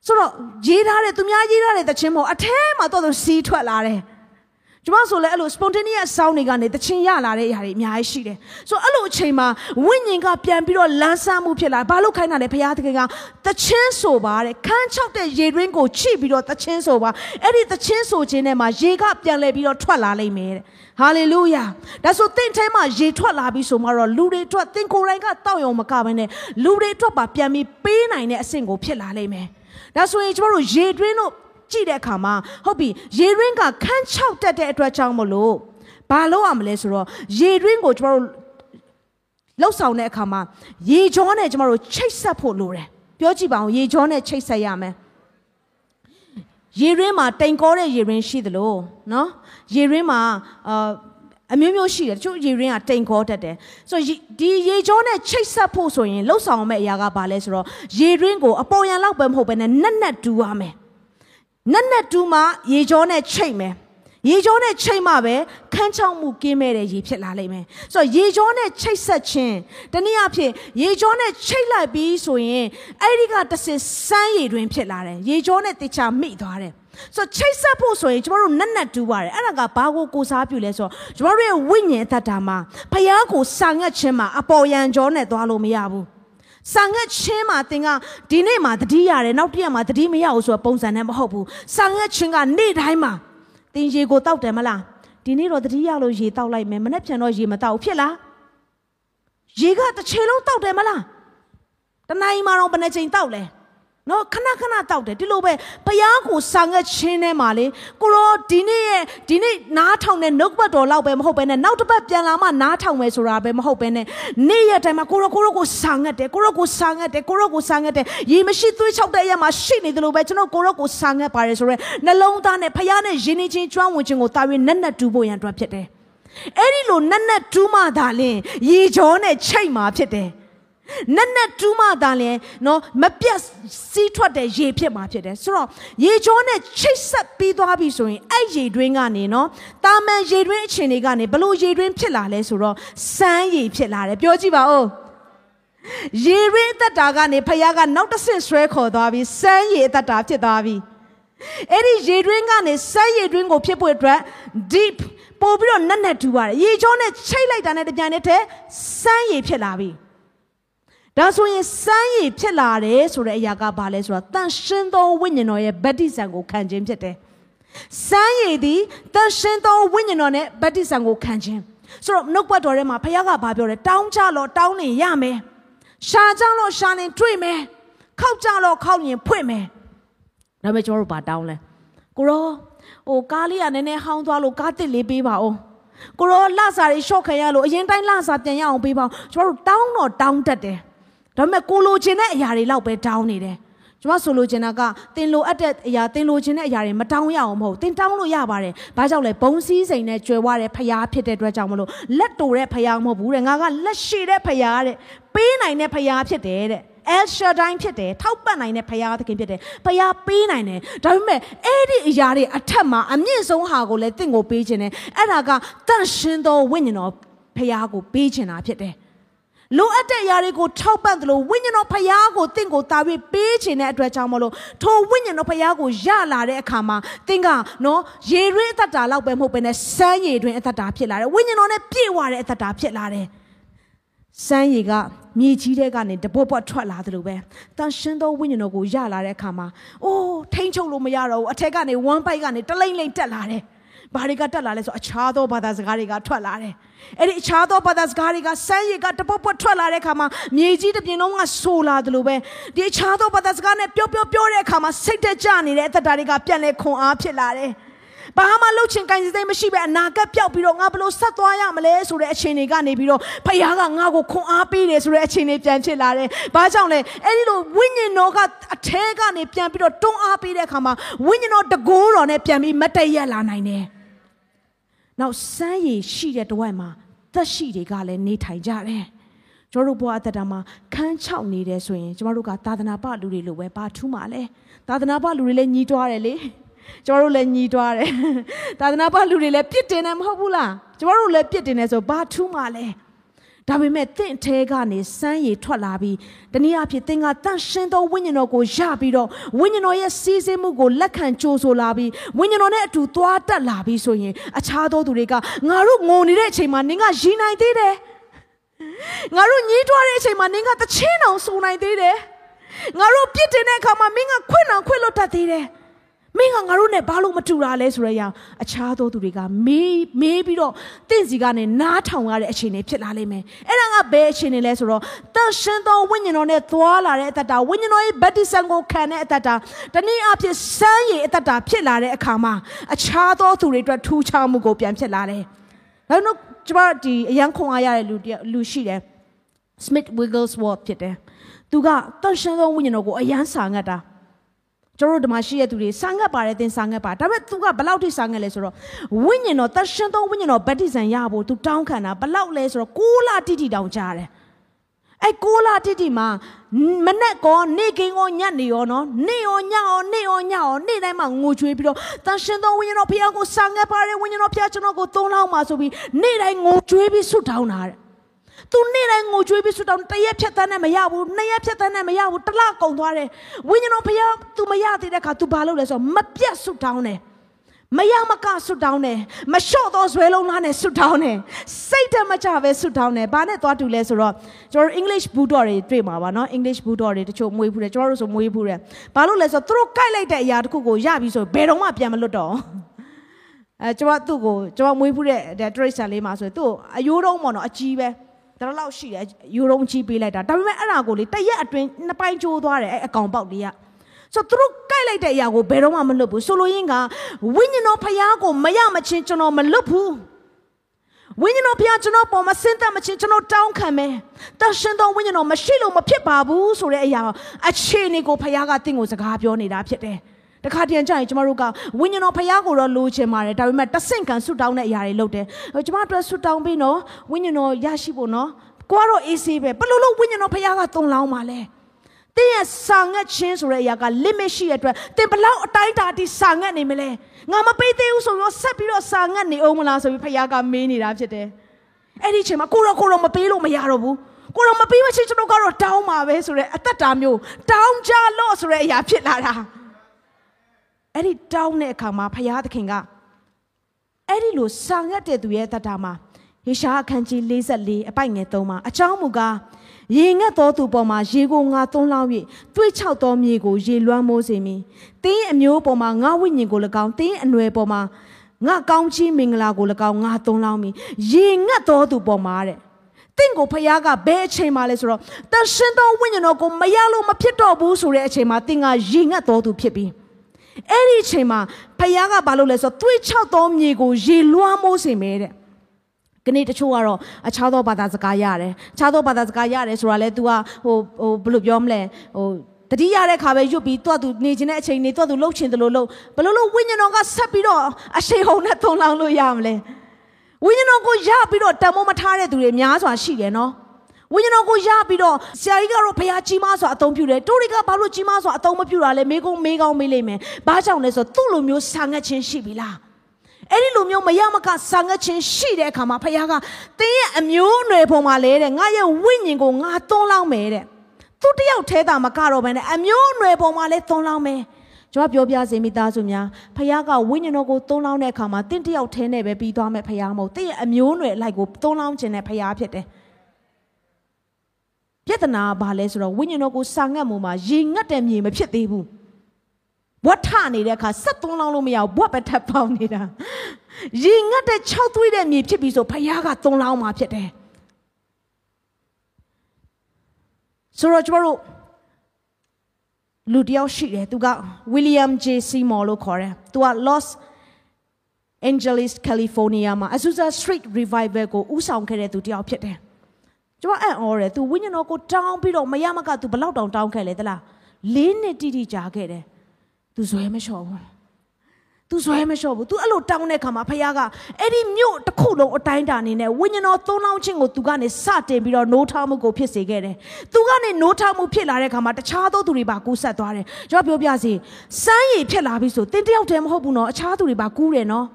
ဆိုတော့ရေးထားတဲ့သူများရေးထားတဲ့တခြင်းမဟုတ်အထဲမှာတော့သူစီးထွက်လာတယ် ကျမဆိုလည်းအဲ့လို spontaneous sound တွေကနေတခြင်းရလာတဲ့အရာတွေအများကြီးရှိတယ်ဆိုတော့အဲ့လိုအချိန်မှာဝိညာဉ်ကပြန်ပြီးတော့လန်းဆန်းမှုဖြစ်လာဘာလို့ခိုင်းတာလဲဘုရားသခင်ကတခြင်းဆိုပါတဲ့ခန်းချောက်တဲ့ရေတွင်းကိုချိပြီးတော့တခြင်းဆိုပါအဲ့ဒီတခြင်းဆိုခြင်းထဲမှာရေကပြန်လဲပြီးတော့ထွက်လာလိမ့်မယ်တဲ့ဟာလေလုယာဒါဆိုတင့်ထဲမှာရေထွက်လာပြီးဆိုမှတော့လူတွေအတွက်တင်ကိုယ်တိုင်ကတောက်ရုံမကဘဲနဲ့လူတွေအတွက်ပါပြန်ပြီးပေးနိုင်တဲ့အဆင့်ကိုဖြစ်လာလိမ့်မယ်ဒါဆိုရင်ကျမတို့ရေတွင်းတို့ ကြည့်တဲ့အခါမှာဟုတ်ပြီရေရင်းကခန်းချောက်တက်တဲ့အတွက်ကြောင့်မလို့ဘာလို့ရမလဲဆိုတော့ရေရင်းကိုကျမတို့လှုပ်ဆောင်တဲ့အခါမှာရေကြောနဲ့ကျမတို့ချိတ်ဆက်ဖို့လိုတယ်ပြောကြည့်ပါဦးရေကြောနဲ့ချိတ်ဆက်ရမယ်ရေရင်းမှာတိမ်ကောတဲ့ရေရင်းရှိသလိုနော်ရေရင်းမှာအာအမျိုးမျိုးရှိတယ်တချို့ရေရင်းကတိမ်ခေါ်တတ်တယ်ဆိုတော့ဒီရေကြောနဲ့ချိတ်ဆက်ဖို့ဆိုရင်လှုပ်ဆောင်မယ့်အရာကဘာလဲဆိုတော့ရေရင်းကိုအပေါ်ယံလောက်ပဲမဟုတ်ဘဲနဲ့နက်နက်တူရမယ် နက်နက်တူးမှရေကြောနဲ့ချိတ်မယ်ရေကြောနဲ့ချိတ်မှပဲခန်းချောက်မှုကင်းမဲ့တဲ့ရေဖြစ်လာလိမ့်မယ်ဆိုတော့ရေကြောနဲ့ချိတ်ဆက်ခြင်းတနည်းအားဖြင့်ရေကြောနဲ့ချိတ်လိုက်ပြီးဆိုရင်အဲ့ဒီကတဆင်စမ်းရည်တွင်ဖြစ်လာတယ်ရေကြောနဲ့တခြားမိသွားတယ်ဆိုချိတ်ဆက်ဖို့ဆိုရင်ကျမတို့နက်နက်တူပါတယ်အဲ့ဒါကဘာကိုကိုစားပြုလဲဆိုတော့ကျမတို့ရဲ့ဝိညာဉ်အတ္တမှာဖယားကိုစာငတ်ခြင်းမှာအပေါ်ယံကြောနဲ့သွားလို့မရဘူး စာငတ်ချင်းမှာသင်ကဒီနေ့မှာတတိရတယ်နောက်တစ်ရက်မှာတတိမရဘူးဆိုတော့ပုံစံနဲ့မဟုတ်ဘူးစာငတ်ချင်းကနေ့တိုင်းမှာသင်ရေကိုတောက်တယ်မလားဒီနေ့တော့တတိရလို့ရေတောက်လိုက်မယ်မနေ့ပြန်တော့ရေမတောက်ဖြစ်လားရေကတစ်ချိန်လုံးတောက်တယ်မလားတနိုင်မှာတော့ဘယ်နှချိန်တောက်လဲ နော်ခဏခဏတောက်တယ်ဒီလိုပဲဘုရားကိုစာငတ်ချင်းထဲမှာလေကိုရောဒီနေ့ရဲ့ဒီနေ့နားထောင်တဲ့နှုတ်ပတ်တော်လောက်ပဲမဟုတ်ပဲနဲ့နောက်တစ်ပတ်ပြန်လာမှနားထောင်မယ်ဆိုတာပဲမဟုတ်ပဲနဲ့နေ့ရက်တိုင်းမှာကိုရောကိုရောကိုစာငတ်တယ်ကိုရောကိုစာငတ်တယ်ကိုရောကိုစာငတ်တယ်ရေမရှိသွေးချောက်တဲ့အရာမှာရှိနေတယ်လို့ပဲကျွန်တော်ကိုရောကိုစာငတ်ပါတယ်ဆိုရဲနှလုံးသားနဲ့ဘုရားနဲ့ယဉ်နေချင်းကျွမ်းဝင်ခြင်းကိုတာ၍နက်နက်တူဖို့ရန်အတွက်ဖြစ်တယ်အဲ့ဒီလိုနက်နက်တူးမှသာလင်ရေကြောနဲ့ချိတ်မှာဖြစ်တယ် နက်နက်တူးမှသာလဲနော်မပြတ်စီးထွက်တဲ့ရေဖြစ်မှာဖြစ်တယ်ဆိုတော့ရေကြောနဲ့ချိတ်ဆက်ပြီးသွားပြီဆိုရင်အဲ့ရေတွင်းကနေနော်တာမန်ရေတွင်းအခြေအနေကနေဘလို့ရေတွင်းဖြစ်လာလဲဆိုတော့စမ်းရေဖြစ်လာတယ်ပြောကြည့်ပါဦးရေရင်းအသက်တာကနေဖခင်ကနောက်တစ်ဆင့်ဆွဲခေါ်သွားပြီးစမ်းရေအသက်တာဖြစ်သွားပြီအဲ့ဒီရေတွင်းကနေစမ်းရေတွင်းကိုဖြစ်ဖို့အတွက် deep ပို့ပြီးတော့နက်နက်တူပါတယ်ရေကြောနဲ့ချိတ်လိုက်တာနဲ့တပြန်နဲ့တည်းစမ်းရေဖြစ်လာပြီ ဒါဆိုရင်စမ်းရည်ဖြစ်လာတယ်ဆိုတဲ့အရာကဘာလဲဆိုတော့တန်ရှင်းသောဝိညာဉ်တော်ရဲ့ဗတ္တိဇံကိုခံခြင်းဖြစ်တယ်။စမ်းရည်သည်တန်ရှင်းသောဝိညာဉ်တော်နဲ့ဗတ္တိဇံကိုခံခြင်းဆိုတော့နှုတ်ပတ်တော်ထဲမှာဘုရားကဘာပြောလဲတောင်းကြလို့တောင်းနေရမယ်။ရှာကြလို့ရှာနေတွေ့မယ်။ခောက်ကြလို့ခောက်ရင်ဖွင့်မယ်။ဒါပေမဲ့ကျွန်တော်တို့ဘာတောင်းလဲကိုရောဟိုကားလေးကနည်းနည်းဟောင်းသွားလို့ကားတစ်လေးပေးပါဦးကိုရောလစာတွေရှော့ခံရလို့အရင်တိုင်းလစာပြန်ရအောင်ပေးပါဦးကျွန်တော်တို့တောင်းတော့တောင်းတတ်တယ် ဒါပေမဲ့ကိုလိုချင်တဲ့အရာတွေလောက်ပဲတောင်းနေတယ်ကျွန်မဆိုလိုချင်တာကတင်လိုအပ်တဲ့အရာတင်လိုချင်တဲ့အရာတွေမတောင်းရအောင်မဟုတ်တင်တောင်းလို့ရပါတယ်။ဘာကြောင့်လဲဘုံစည်းစိမ်နဲ့ကြွယ်ဝတဲ့ဖရားဖြစ်တဲ့အတွက်ကြောင့်မလို့လက်တိုတဲ့ဖရားမဟုတ်ဘူးတဲ့ငါကလက်ရှိတဲ့ဖရားတဲ့ပေးနိုင်တဲ့ဖရားဖြစ်တယ်တဲ့။ El Shaddai ဖြစ်တယ်ထောက်ပံ့နိုင်တဲ့ဖရားသခင်ဖြစ်တယ်ဖရားပေးနိုင်တယ်ဒါပေမဲ့အဲ့ဒီအရာတွေအထက်မှာအမြင့်ဆုံးဟာကိုလည်းတင့်ကိုပေးခြင်းတယ်အဲ့ဒါကတန့်ရှင်းသောဝိညာဉ်တော်ဖရားကိုပေးခြင်းတာဖြစ်တယ် လိုအပ်တဲ့အရာတွေကိုထောက်ပံ့တယ်လို့ဝိညာဉ်တော်ဖရားကိုတင့်ကိုတာပြီးပေးခြင်းတဲ့အတွက်ကြောင့်မလို့ထိုဝိညာဉ်တော်ဖရားကိုရလာတဲ့အခါမှာတင့်ကနော်ရေရွေးအသက်တာလောက်ပဲမဟုတ်ဘဲနဲ့စမ်းရည်တွင်အသက်တာဖြစ်လာတယ်ဝိညာဉ်တော်နဲ့ပြည့်ဝတဲ့အသက်တာဖြစ်လာတယ်စမ်းရည်ကမြေကြီးတဲ့ကနေတပွတ်ပွတ်ထွက်လာတယ်လို့ပဲတန်ရှင်းသောဝိညာဉ်တော်ကိုရလာတဲ့အခါမှာအိုးထိမ့်ချုပ်လို့မရတော့ဘူးအထက်ကနေဝမ်းပိုက်ကနေတလိမ့်လိမ့်တက်လာတယ်ဘာတွေကတက်လာလဲဆိုအခြားသောဘာသာစကားတွေကထွက်လာတယ် အဲ့ဒီအခြားသောဘာသာစကားတွေကစမ်းရည်ကတပွတ်ပွတ်ထွက်လာတဲ့အခါမှာမြေကြီးတစ်ပြင်လုံးကဆိုလာတယ်လို့ပဲဒီအခြားသောဘာသာစကားနဲ့ပြောပြောပြောတဲ့အခါမှာစိတ်တက်ကြနေတဲ့အသက်တာတွေကပြန်လဲခွန်အားဖြစ်လာတယ်ဘာမှလှုပ်ချင်ကိုင်းစိတ်မရှိပဲအနာဂတ်ပျောက်ပြီးတော့ငါဘလို့ဆက်သွားရမလဲဆိုတဲ့အခြေအနေကနေပြီးတော့ဖခင်ကငါ့ကိုခွန်အားပေးတယ်ဆိုတဲ့အခြေအနေပြန်ဖြစ်လာတယ်။ဘာကြောင့်လဲအဲ့ဒီလိုဝိညာဉ်တော်ကအထဲကနေပြန်ပြီးတော့တွန်းအားပေးတဲ့အခါမှာဝိညာဉ်တော်တကိုးတော်နဲ့ပြန်ပြီးမတည့်ရက်လာနိုင်တယ်။ နောက်စမ်းရည်ရှိတဲ့တဝက်မှာသက်ရှိတွေကလည်းနေထိုင်ကြတယ်။ကျွန်တော်တို့ဘဝအသက်တာမှာခန်းချောက်နေတယ်ဆိုရင်ကျွန်တော်တို့ကသာသနာပလူတွေလိုပဲဘာထူးမှလဲ။သာသနာပလူတွေလည်းညီးတွားတယ်လေ။ကျွန်တော်တို့လည်းညီးတွားတယ်သာသနာ့ဘလူတွေလည်းပြစ်တင်တယ်မဟုတ်ဘူးလားကျွန်တော်တို့လည်းပြစ်တင်တယ်ဆိုဘာထူးမှလဲ ဒါပေမဲ့တင့်ထဲကနေစမ်းရည်ထွက်လာပြီးတနည်းအားဖြင့်သင်ကတန့်ရှင်းသောဝိညာဉ်တော်ကိုရပြီးတော့ဝိညာဉ်တော်ရဲ့စီးဆင်းမှုကိုလက်ခံကြိုးဆိုလာပြီးဝိညာဉ်တော်နဲ့အတူသွားတက်လာပြီးဆိုရင်အခြားသောသူတွေကငါတို့ငိုနေတဲ့အချိန်မှာနင်ကရည်နိုင်သေးတယ်ငါတို့ညှိတွားတဲ့အချိန်မှာနင်ကတချင်းအောင်စုံနိုင်သေးတယ်ငါတို့ပြစ်တင်တဲ့အခါမှာမင်းကခွင့်အောင်ခွင့်လွတ်တတ်သေးတယ် မင်းကငါတို့နဲ့ဘာလို့မတူတာလဲဆိုရအောင်အခြားသောသူတွေကမေးမေးပြီးတော့တင့်စီကနေနားထောင်ရတဲ့အခြေအနေဖြစ်လာလိမ့်မယ်အဲ့ဒါကဘယ်အခြေအနေလဲဆိုတော့တန်ရှင်သောဝိညာဉ်တော်နဲ့သွားလာတဲ့အတ္တတာဝိညာဉ်တော်ရဲ့ဗတ္တိဇံကိုခံတဲ့အတ္တတာတနည်းအားဖြင့်စမ်းရည်အတ္တတာဖြစ်လာတဲ့အခါမှာအခြားသောသူတွေအတွက်ထူးခြားမှုကိုပြန်ဖြစ်လာတယ်ဒါတော့ကျွန်မဒီအရန်ခွန်အားရတဲ့လူလူရှိတယ် Smith Wigglesworth ဖြစ်တယ်သူကတန်ရှင်သောဝိညာဉ်တော်ကိုအရန်စာငတ်တာ ကျွန်တော်တို့ဓမ္မရှိတဲ့သူတွေစာငတ်ပါတယ်သင်စာငတ်ပါဒါပေမဲ့သူကဘလောက်ထိစာငတ်လဲဆိုတော့ဝိညာဉ်တော်တရှင်သောဝိညာဉ်တော်ဗတ္တိဇံရဖို့သူတောင်းခံတာဘလောက်လဲဆိုတော့6လတိတိတောင်းကြတယ်အဲ6လတိတိမှာမနဲ့ကောနေကင်းကောညနေရောနော်နေရောညရောနေရောညရောနေ့တိုင်းမှာငိုကြွေးပြီးတော့တန်ရှင်သောဝိညာဉ်တော်ဖခင်ကိုစာငတ်ပါတယ်ဝိညာဉ်တော်ဖခင်ကျွန်တော်ကိုသုံးလောက်မှာဆိုပြီးနေ့တိုင်းငိုကြွေးပြီးဆုတောင်းတာတဲ့ သူနေ့တိုင်းငိုကြွေးပြီးဆုတောင်းတရက်ဖြတ်တန်းနဲ့မရဘူးနှစ်ရက်ဖြတ်တန်းနဲ့မရဘူးတစ်လကုန်သွားတယ်ဝိညာဉ်တော်ဖခင် तू မရသေးတဲ့အခါ तू ဘာလုပ်လဲဆိုတော့မပြတ်ဆုတောင်းတယ်မရမကဆွတောင်းတယ်မလျှော့သောဇွဲလုံးလားနဲ့ဆွတောင်းတယ်စိတ်တမကြပဲဆွတောင်းတယ်ဘာနဲ့သွားတူလဲဆိုတော့ကျွန်တော် English Bulldog တွေတွေ့မှာပါเนาะ English Bulldog တွေတချို့မွေးဖူးတယ်ကျွန်တော်တို့ဆိုမွေးဖူးတယ်ဘာလို့လဲဆိုတော့သူတို့ကြိုက်လိုက်တဲ့အရာတစ်ခုကိုရပြီဆိုဘယ်တော့မှပြန်မလွတ်တော့အဲကျွန်တော်သူ့ကိုကျွန်တော်မွေးဖူးတဲ့ tradition လေးမှာဆိုသူ့အယိုးတုံးပေါ့နော်အကြီးပဲ ဒါတော့လောက်ရှိတယ်ယူရုံကြီးပေးလိုက်တာဒါပေမဲ့အဲ့ဒါကိုလေတရက်အတွင်းနှစ်ပိုင်းကျိုးသွားတယ်အဲ့အကောင်ပေါက်လေးကဆိုသူတို့ကြိုက်လိုက်တဲ့အရာကိုဘယ်တော့မှမလွတ်ဘူးဆိုလိုရင်းကဝိညာဉ်တော်ဖခင်ကိုမရမချင်းကျွန်တော်မလွတ်ဘူးဝိညာဉ်တော်ဖခင်ကျွန်တော်ပေါ်မှာစဉ်းသက်မချင်းကျွန်တော်တောင်းခံမယ်တရှင်တော်ဝိညာဉ်တော်မရှိလို့မဖြစ်ပါဘူးဆိုတဲ့အရာအခြေအနေကိုဖခင်ကတင့်ကိုစကားပြောနေတာဖြစ်တယ် တခါတည်းကြရင်ကျမတို့ကဝိညာဉ်တော်ဖခင်ကိုတော့လိုချင်ပါတယ်ဒါပေမဲ့တဆင့်ခံဆွတောင်းတဲ့အရာတွေလုပ်တယ်ကျမတို့ဆွတောင်းပြီးနော်ဝိညာဉ်တော်ရရှိဖို့နော်ကိုကတော့အေးဆေးပဲဘယ်လိုလုပ်ဝိညာဉ်တော်ဖခင်ကတုံလောင်းပါလဲတင်းရဲ့စာငတ်ခြင်းဆိုတဲ့အရာက limit ရှိတဲ့အတွက်တင်ဘလောက်အတိုင်းတာတိစာငတ်နေမလဲငါမပေးသေးဘူးဆိုတော့ဆက်ပြီးတော့စာငတ်နေအောင်မလားဆိုပြီးဖခင်ကမေးနေတာဖြစ်တယ်အဲ့ဒီအချိန်မှာကိုတော့ကိုတော့မပေးလို့မရတော့ဘူးကိုတော့မပေးမချင်းကျွန်တော်ကတော့တောင်းပါပဲဆိုတဲ့အသက်တာမျိုးတောင်းကြလို့ဆိုတဲ့အရာဖြစ်လာတာ အဲ့ဒီတောင်းတဲ့အခါမှာဖခင်သခင်ကအဲ့ဒီလိုစာငတ်တဲ့သူရဲ့တတာမှာယေရှာအခန်းကြီး44အပိုက်ငယ်3မှာအကြောင်းမူကားရေငတ်သောသူပေါ်မှာရေကိုငါသွန်းလောင်း၍တွေးချောက်သောမြေကိုရေလွှမ်းမိုးစေမည်။တင်းအမျိုးပေါ်မှာငါဝိညာဉ်ကို၎င်းတင်းအနွယ်ပေါ်မှာငါကောင်းချီးမင်္ဂလာကို၎င်းငါသွန်းလောင်းမည်။ရေငတ်သောသူပေါ်မှာတဲ့တင့်ကိုဖခင်ကဘယ်အချိန်မှလဲဆိုတော့တန်ရှင်သောဝိညာဉ်တော်ကိုမရလို့မဖြစ်တော့ဘူးဆိုတဲ့အချိန်မှာတင်ကရေငတ်တော်သူဖြစ်ပြီး အဲ့ဒီအချိန်မှာဖခင်ကဘာလုပ်လဲဆိုတော့သွေးချောက်သောမြေကိုရေလွှမ်းမိုးစေမယ်တဲ့ကနေ့တချို့ကတော့အခြားသောဘာသာစကားရတယ်အခြားသောဘာသာစကားရတယ်ဆိုတာလဲ तू ကဟိုဟိုဘယ်လိုပြောမလဲဟိုတတိရတဲ့ခါပဲရွတ်ပြီးတွတ်သူနေခြင်းတဲ့အချိန်နေတွတ်သူလှုပ်ချင်တယ်လို့လှုပ်ဘယ်လိုလို့ဝိညာဉ်တော်ကဆက်ပြီးတော့အရှိန်ဟုန်နဲ့ထုံလောင်းလို့ရမလဲဝိညာဉ်တော်ကိုရပြီးတော့တန်မိုးမထားတဲ့သူတွေများစွာရှိတယ်နော် ဝိညာဉ်တော်ကိုရပြီးတော့ဆရာကြီးကတော့ဘုရားကြီးမားစွာအသုံးပြုတယ်တိုးတွေကဘာလို့ကြီးမားစွာအသုံးမပြုတာလဲမေကုန်းမေကောင်းမေးလိမ့်မယ်ဘာကြောင့်လဲဆိုတော့သူ့လိုမျိုးဆာငတ်ခြင်းရှိပြီလားအဲ့ဒီလိုမျိုးမရမကဆာငတ်ခြင်းရှိတဲ့အခါမှာဘုရားကတင်းရဲ့အမျိုးအနွယ်ပုံမှာလဲတဲ့ငါရဲ့ဝိညာဉ်ကိုငါသွန်းလောင်းမယ်တဲ့သူတယောက်ထဲတာမကတော့ဘဲနဲ့အမျိုးအနွယ်ပုံမှာလဲသွန်းလောင်းမယ်ကျွန်တော်ပြောပြစေမိသားစုများဖခင်ကဝိညာဉ်တော်ကိုသွန်းလောင်းတဲ့အခါမှာတင့်တယောက်ထဲနဲ့ပဲပြီးသွားမယ်ဖခင်မဟုတ်တင့်ရဲ့အမျိုးအနွယ်လိုက်ကိုသွန်းလောင်းခြင်းနဲ့ဖခင်ဖြစ်တယ် ပြဿနာကဘာလဲဆိုတော့ဝိညာဉ်တော်ကိုစာငတ်မှုမှာရေငတ်တဲ့မြေမဖြစ်သေးဘူးဘွတ်ထနေတဲ့အခါဆက်သွန်းလောင်းလို့မရဘူးဘွတ်ပဲထပ်ပေါင်းနေတာရေငတ်တဲ့၆သွေးတဲ့မြေဖြစ်ပြီဆိုဖခင်ကသွန်းလောင်းမှာဖြစ်တယ်ဆိုတော့ကျွန်တော်တို့လူတယောက်ရှိတယ်သူက William J Seymour လို့ခေါ်တယ်သူက Los Angeles California မှာ Azusa Street Revival ကိုဥဆောင်ခဲ့တဲ့သူတယောက်ဖြစ်တယ် ကျွန်မအံ့ဩတယ်သူဝိညာဉ်တော်ကိုတောင်းပြီးတော့မရမကသူဘလောက်တောင်တောင်းခဲ့လဲသလားလေးနှစ်တိတိကြာခဲ့တယ်သူဇွဲမလျှော့ဘူးသူဇွဲမလျှော့ဘူးသူအဲ့လိုတောင်းတဲ့ခါမှာဖခင်ကအဲ့ဒီမြို့တစ်ခုလုံးအတိုင်းတာအနေနဲ့ဝိညာဉ်တော်သုံးလောင်းခြင်းကိုသူကနေစတင်ပြီးတော့နိုးထားမှုကိုဖြစ်စေခဲ့တယ်သူကနေနိုးထားမှုဖြစ်လာတဲ့ခါမှာတခြားသောသူတွေပါကူးဆက်သွားတယ်ကျွန်တော်ပြောပြစီစမ်းရည်ဖြစ်လာပြီဆိုတင်းတယောက်တည်းမဟုတ်ဘူးနော်အခြားသူတွေပါကူးတယ်နော်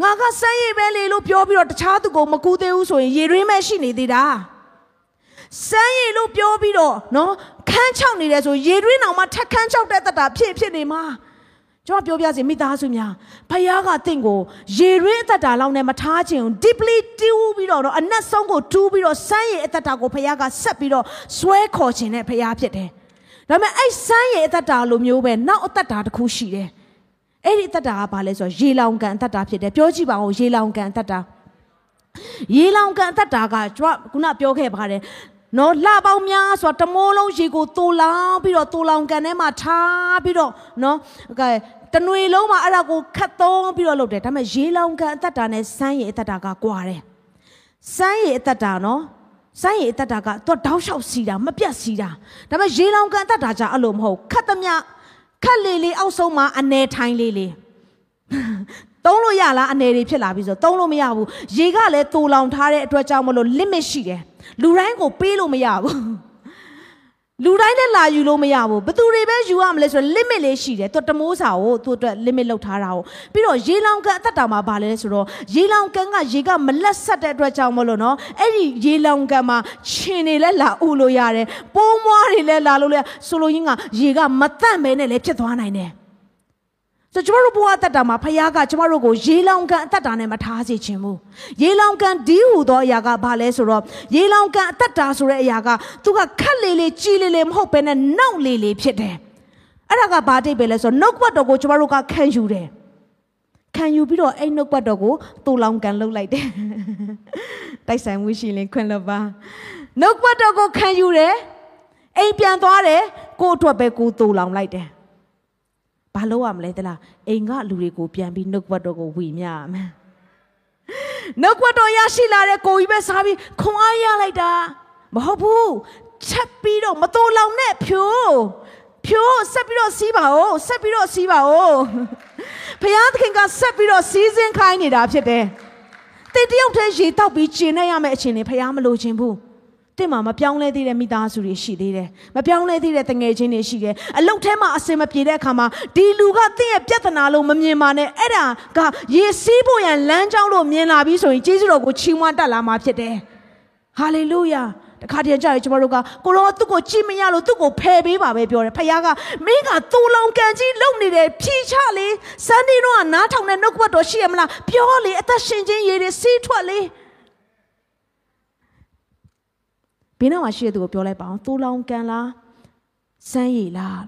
ငါကစမ်းရည်ပဲလေလို့ပြောပြီးတော့တခြားသူကိုမကူသေးဘူးဆိုရင်ရေရင်းမဲ့ရှိနေသေးတာစမ်းရည်လို့ပြောပြီးတော့နော်ခန်းချောက်နေတယ်ဆိုရေရင်းအောင်မှထက်ခန်းချောက်တဲ့တတ်တာဖြစ်ဖြစ်နေမှာကျွန်တော်ပြောပြစီမိသားစုများဖယားကတင့်ကိုရေရင်းအသက်တာလောက်နဲ့မထားချင်ဘူး deeply တူးပြီးတော့အနက်ဆုံးကိုတူးပြီးတော့စမ်းရည်အသက်တာကိုဖယားကဆက်ပြီးတော့ဆွဲခေါ်ခြင်းနဲ့ဖယားဖြစ်တယ်ဒါပေမဲ့အဲ့စမ်းရည်အသက်တာလိုမျိုးပဲနောက်အသက်တာတစ်ခုရှိတယ် အဲ့ဒီအသက်တာကဘာလဲဆိုတော့ရေလောင်ကန်အသက်တာဖြစ်တယ်ပြောကြည့်ပါဦးရေလောင်ကန်အသက်တာရေလောင်ကန်အသက်တာကကျွန်တော်ခုနပြောခဲ့ပါတယ်နော်လှပေါင်းများဆိုတမိုးလုံးရေကိုတိုးလောင်ပြီးတော့တိုးလောင်ကန်ထဲမှာထားပြီးတော့နော်ကဲတနွေလုံးမှာအဲ့ဒါကိုခတ်သုံးပြီးတော့လုပ်တယ်ဒါပေမဲ့ရေလောင်ကန်အသက်တာနဲ့စမ်းရည်အသက်တာကကွာတယ်စမ်းရည်အသက်တာနော်ဆိုင်းရည်အသက်တာကသူတောက်လျှောက်စီတာမပြတ်စီတာဒါပေမဲ့ရေလောင်ကန်အသက်တာကြအဲ့လိုမဟုတ်ခတ်သမျှ ခက်လေလေအောက်ဆုံးမှာအနေထိုင်လေးလေးသုံးလို့ရလားအနေတွေဖြစ်လာပြီဆိုသုံးလို့မရဘူးရေကလည်းတူလောင်ထားတဲ့အတွက်ကြောင့်မလို့ limit ရှိတယ်လူတိုင်းကိုပေးလို့မရဘူး လူတိုင်းလည်းလာယူလို့မရဘူးဘသူတွေပဲယူရမလဲဆိုတော့ limit လေးရှိတယ်သူတမိုးစာကိုသူအတွက် limit လောက်ထားတာကိုပြီးတော့ရေလောင်ကန်အသက်တာမှာဗာလဲဆိုတော့ရေလောင်ကန်ကရေကမလက်ဆက်တဲ့အတွက်ကြောင့်မလို့နော်အဲ့ဒီရေလောင်ကန်မှာခြင်တွေလည်းလာဥလို့ရတယ်ပိုးမွားတွေလည်းလာလို့လဲဆိုလိုရင်းကရေကမတန့်ပဲနဲ့လည်းဖြစ်သွားနိုင်တယ် ဆိုကျမတို့ဘဝအသက်တာမှာဖခင်ကကျမတို့ကိုရေလောင်ကန်အသက်တာနဲ့မထားစေခြင်းဘူးရေလောင်ကန်ဒီဟူသောအရာကဘာလဲဆိုတော့ရေလောင်ကန်အသက်တာဆိုတဲ့အရာကသူကခက်လေလေကြီးလေလေမဟုတ်ဘဲနဲ့နောက်လေလေဖြစ်တယ်အဲ့ဒါကဘာတိတ်ပဲလဲဆိုတော့နှုတ်ဘတ်တော်ကိုကျမတို့ကခံယူတယ်ခံယူပြီးတော့အဲ့နှုတ်ဘတ်တော်ကိုတူလောင်ကန်လှုပ်လိုက်တယ်တိုက်ဆိုင်မှုရှိရင်ခွင့်လွှတ်ပါနှုတ်ဘတ်တော်ကိုခံယူတယ်အိမ်ပြန်သွားတယ်ကို့အတွက်ပဲကိုတူလောင်လိုက်တယ် ဘာလုပ်ရမလဲတလားအိမ်ကလူတွေကိုပြန်ပြီးနှုတ်ဘတ်တော်ကိုဝီမြရမယ်နှုတ်ဘတ်တော်ရရှိလာတဲ့ကိုကြီးပဲစားပြီးခွန်အားရလိုက်တာမဟုတ်ဘူးချက်ပြီးတော့မတော်လောင်နဲ့ဖြိုးဖြိုးဆက်ပြီးတော့စီးပါဦးဆက်ပြီးတော့စီးပါဦးဘုရားသခင်ကဆက်ပြီးတော့စီးစင်းခိုင်းနေတာဖြစ်တယ်တင်တယောက်တည်းရေတောက်ပြီးကျင်နေရမယ့်အချိန်တွေဘုရားမလိုချင်ဘူး တင့်မှာမပြောင်းလဲသေးတဲ့မိသားစုတွေရှိသေးတယ်မပြောင်းလဲသေးတဲ့တငယ်ချင်းတွေရှိတယ်အလုတ်ထဲမှာအစင်မပြေတဲ့အခါမှာဒီလူကတင့်ရဲ့ပြဿနာလို့မမြင်ပါနဲ့အဲ့ဒါကရေစီးဖို့ရန်လမ်းကြောင်းလို့မြင်လာပြီးဆိုရင်ကျေးဇူးတော်ကိုချီးမွမ်းတတ်လာမှာဖြစ်တယ်ဟာလေလုယာတခါတည်းကြာရင်ကျွန်တော်တို့ကကိုရောသူ့ကိုကြည့်မရလို့သူ့ကိုဖယ်ပေးပါပဲပြောတယ်ဖခင်ကမင်းကသူ့လောင်ကန်ကြီးလုံနေတယ်ဖြီးချလေစန်းဒီတော့နားထောင်တဲ့နှုတ်ကပတ်တော်ရှိရမလားပြောလေအသက်ရှင်ခြင်းရည်တွေစီးထွက်လေ ဘေးနားမှာရှိတဲ့သူကိုပြောလိုက်ပါအောင်သိုးလောင်ကန်လားစမ်းရည်လား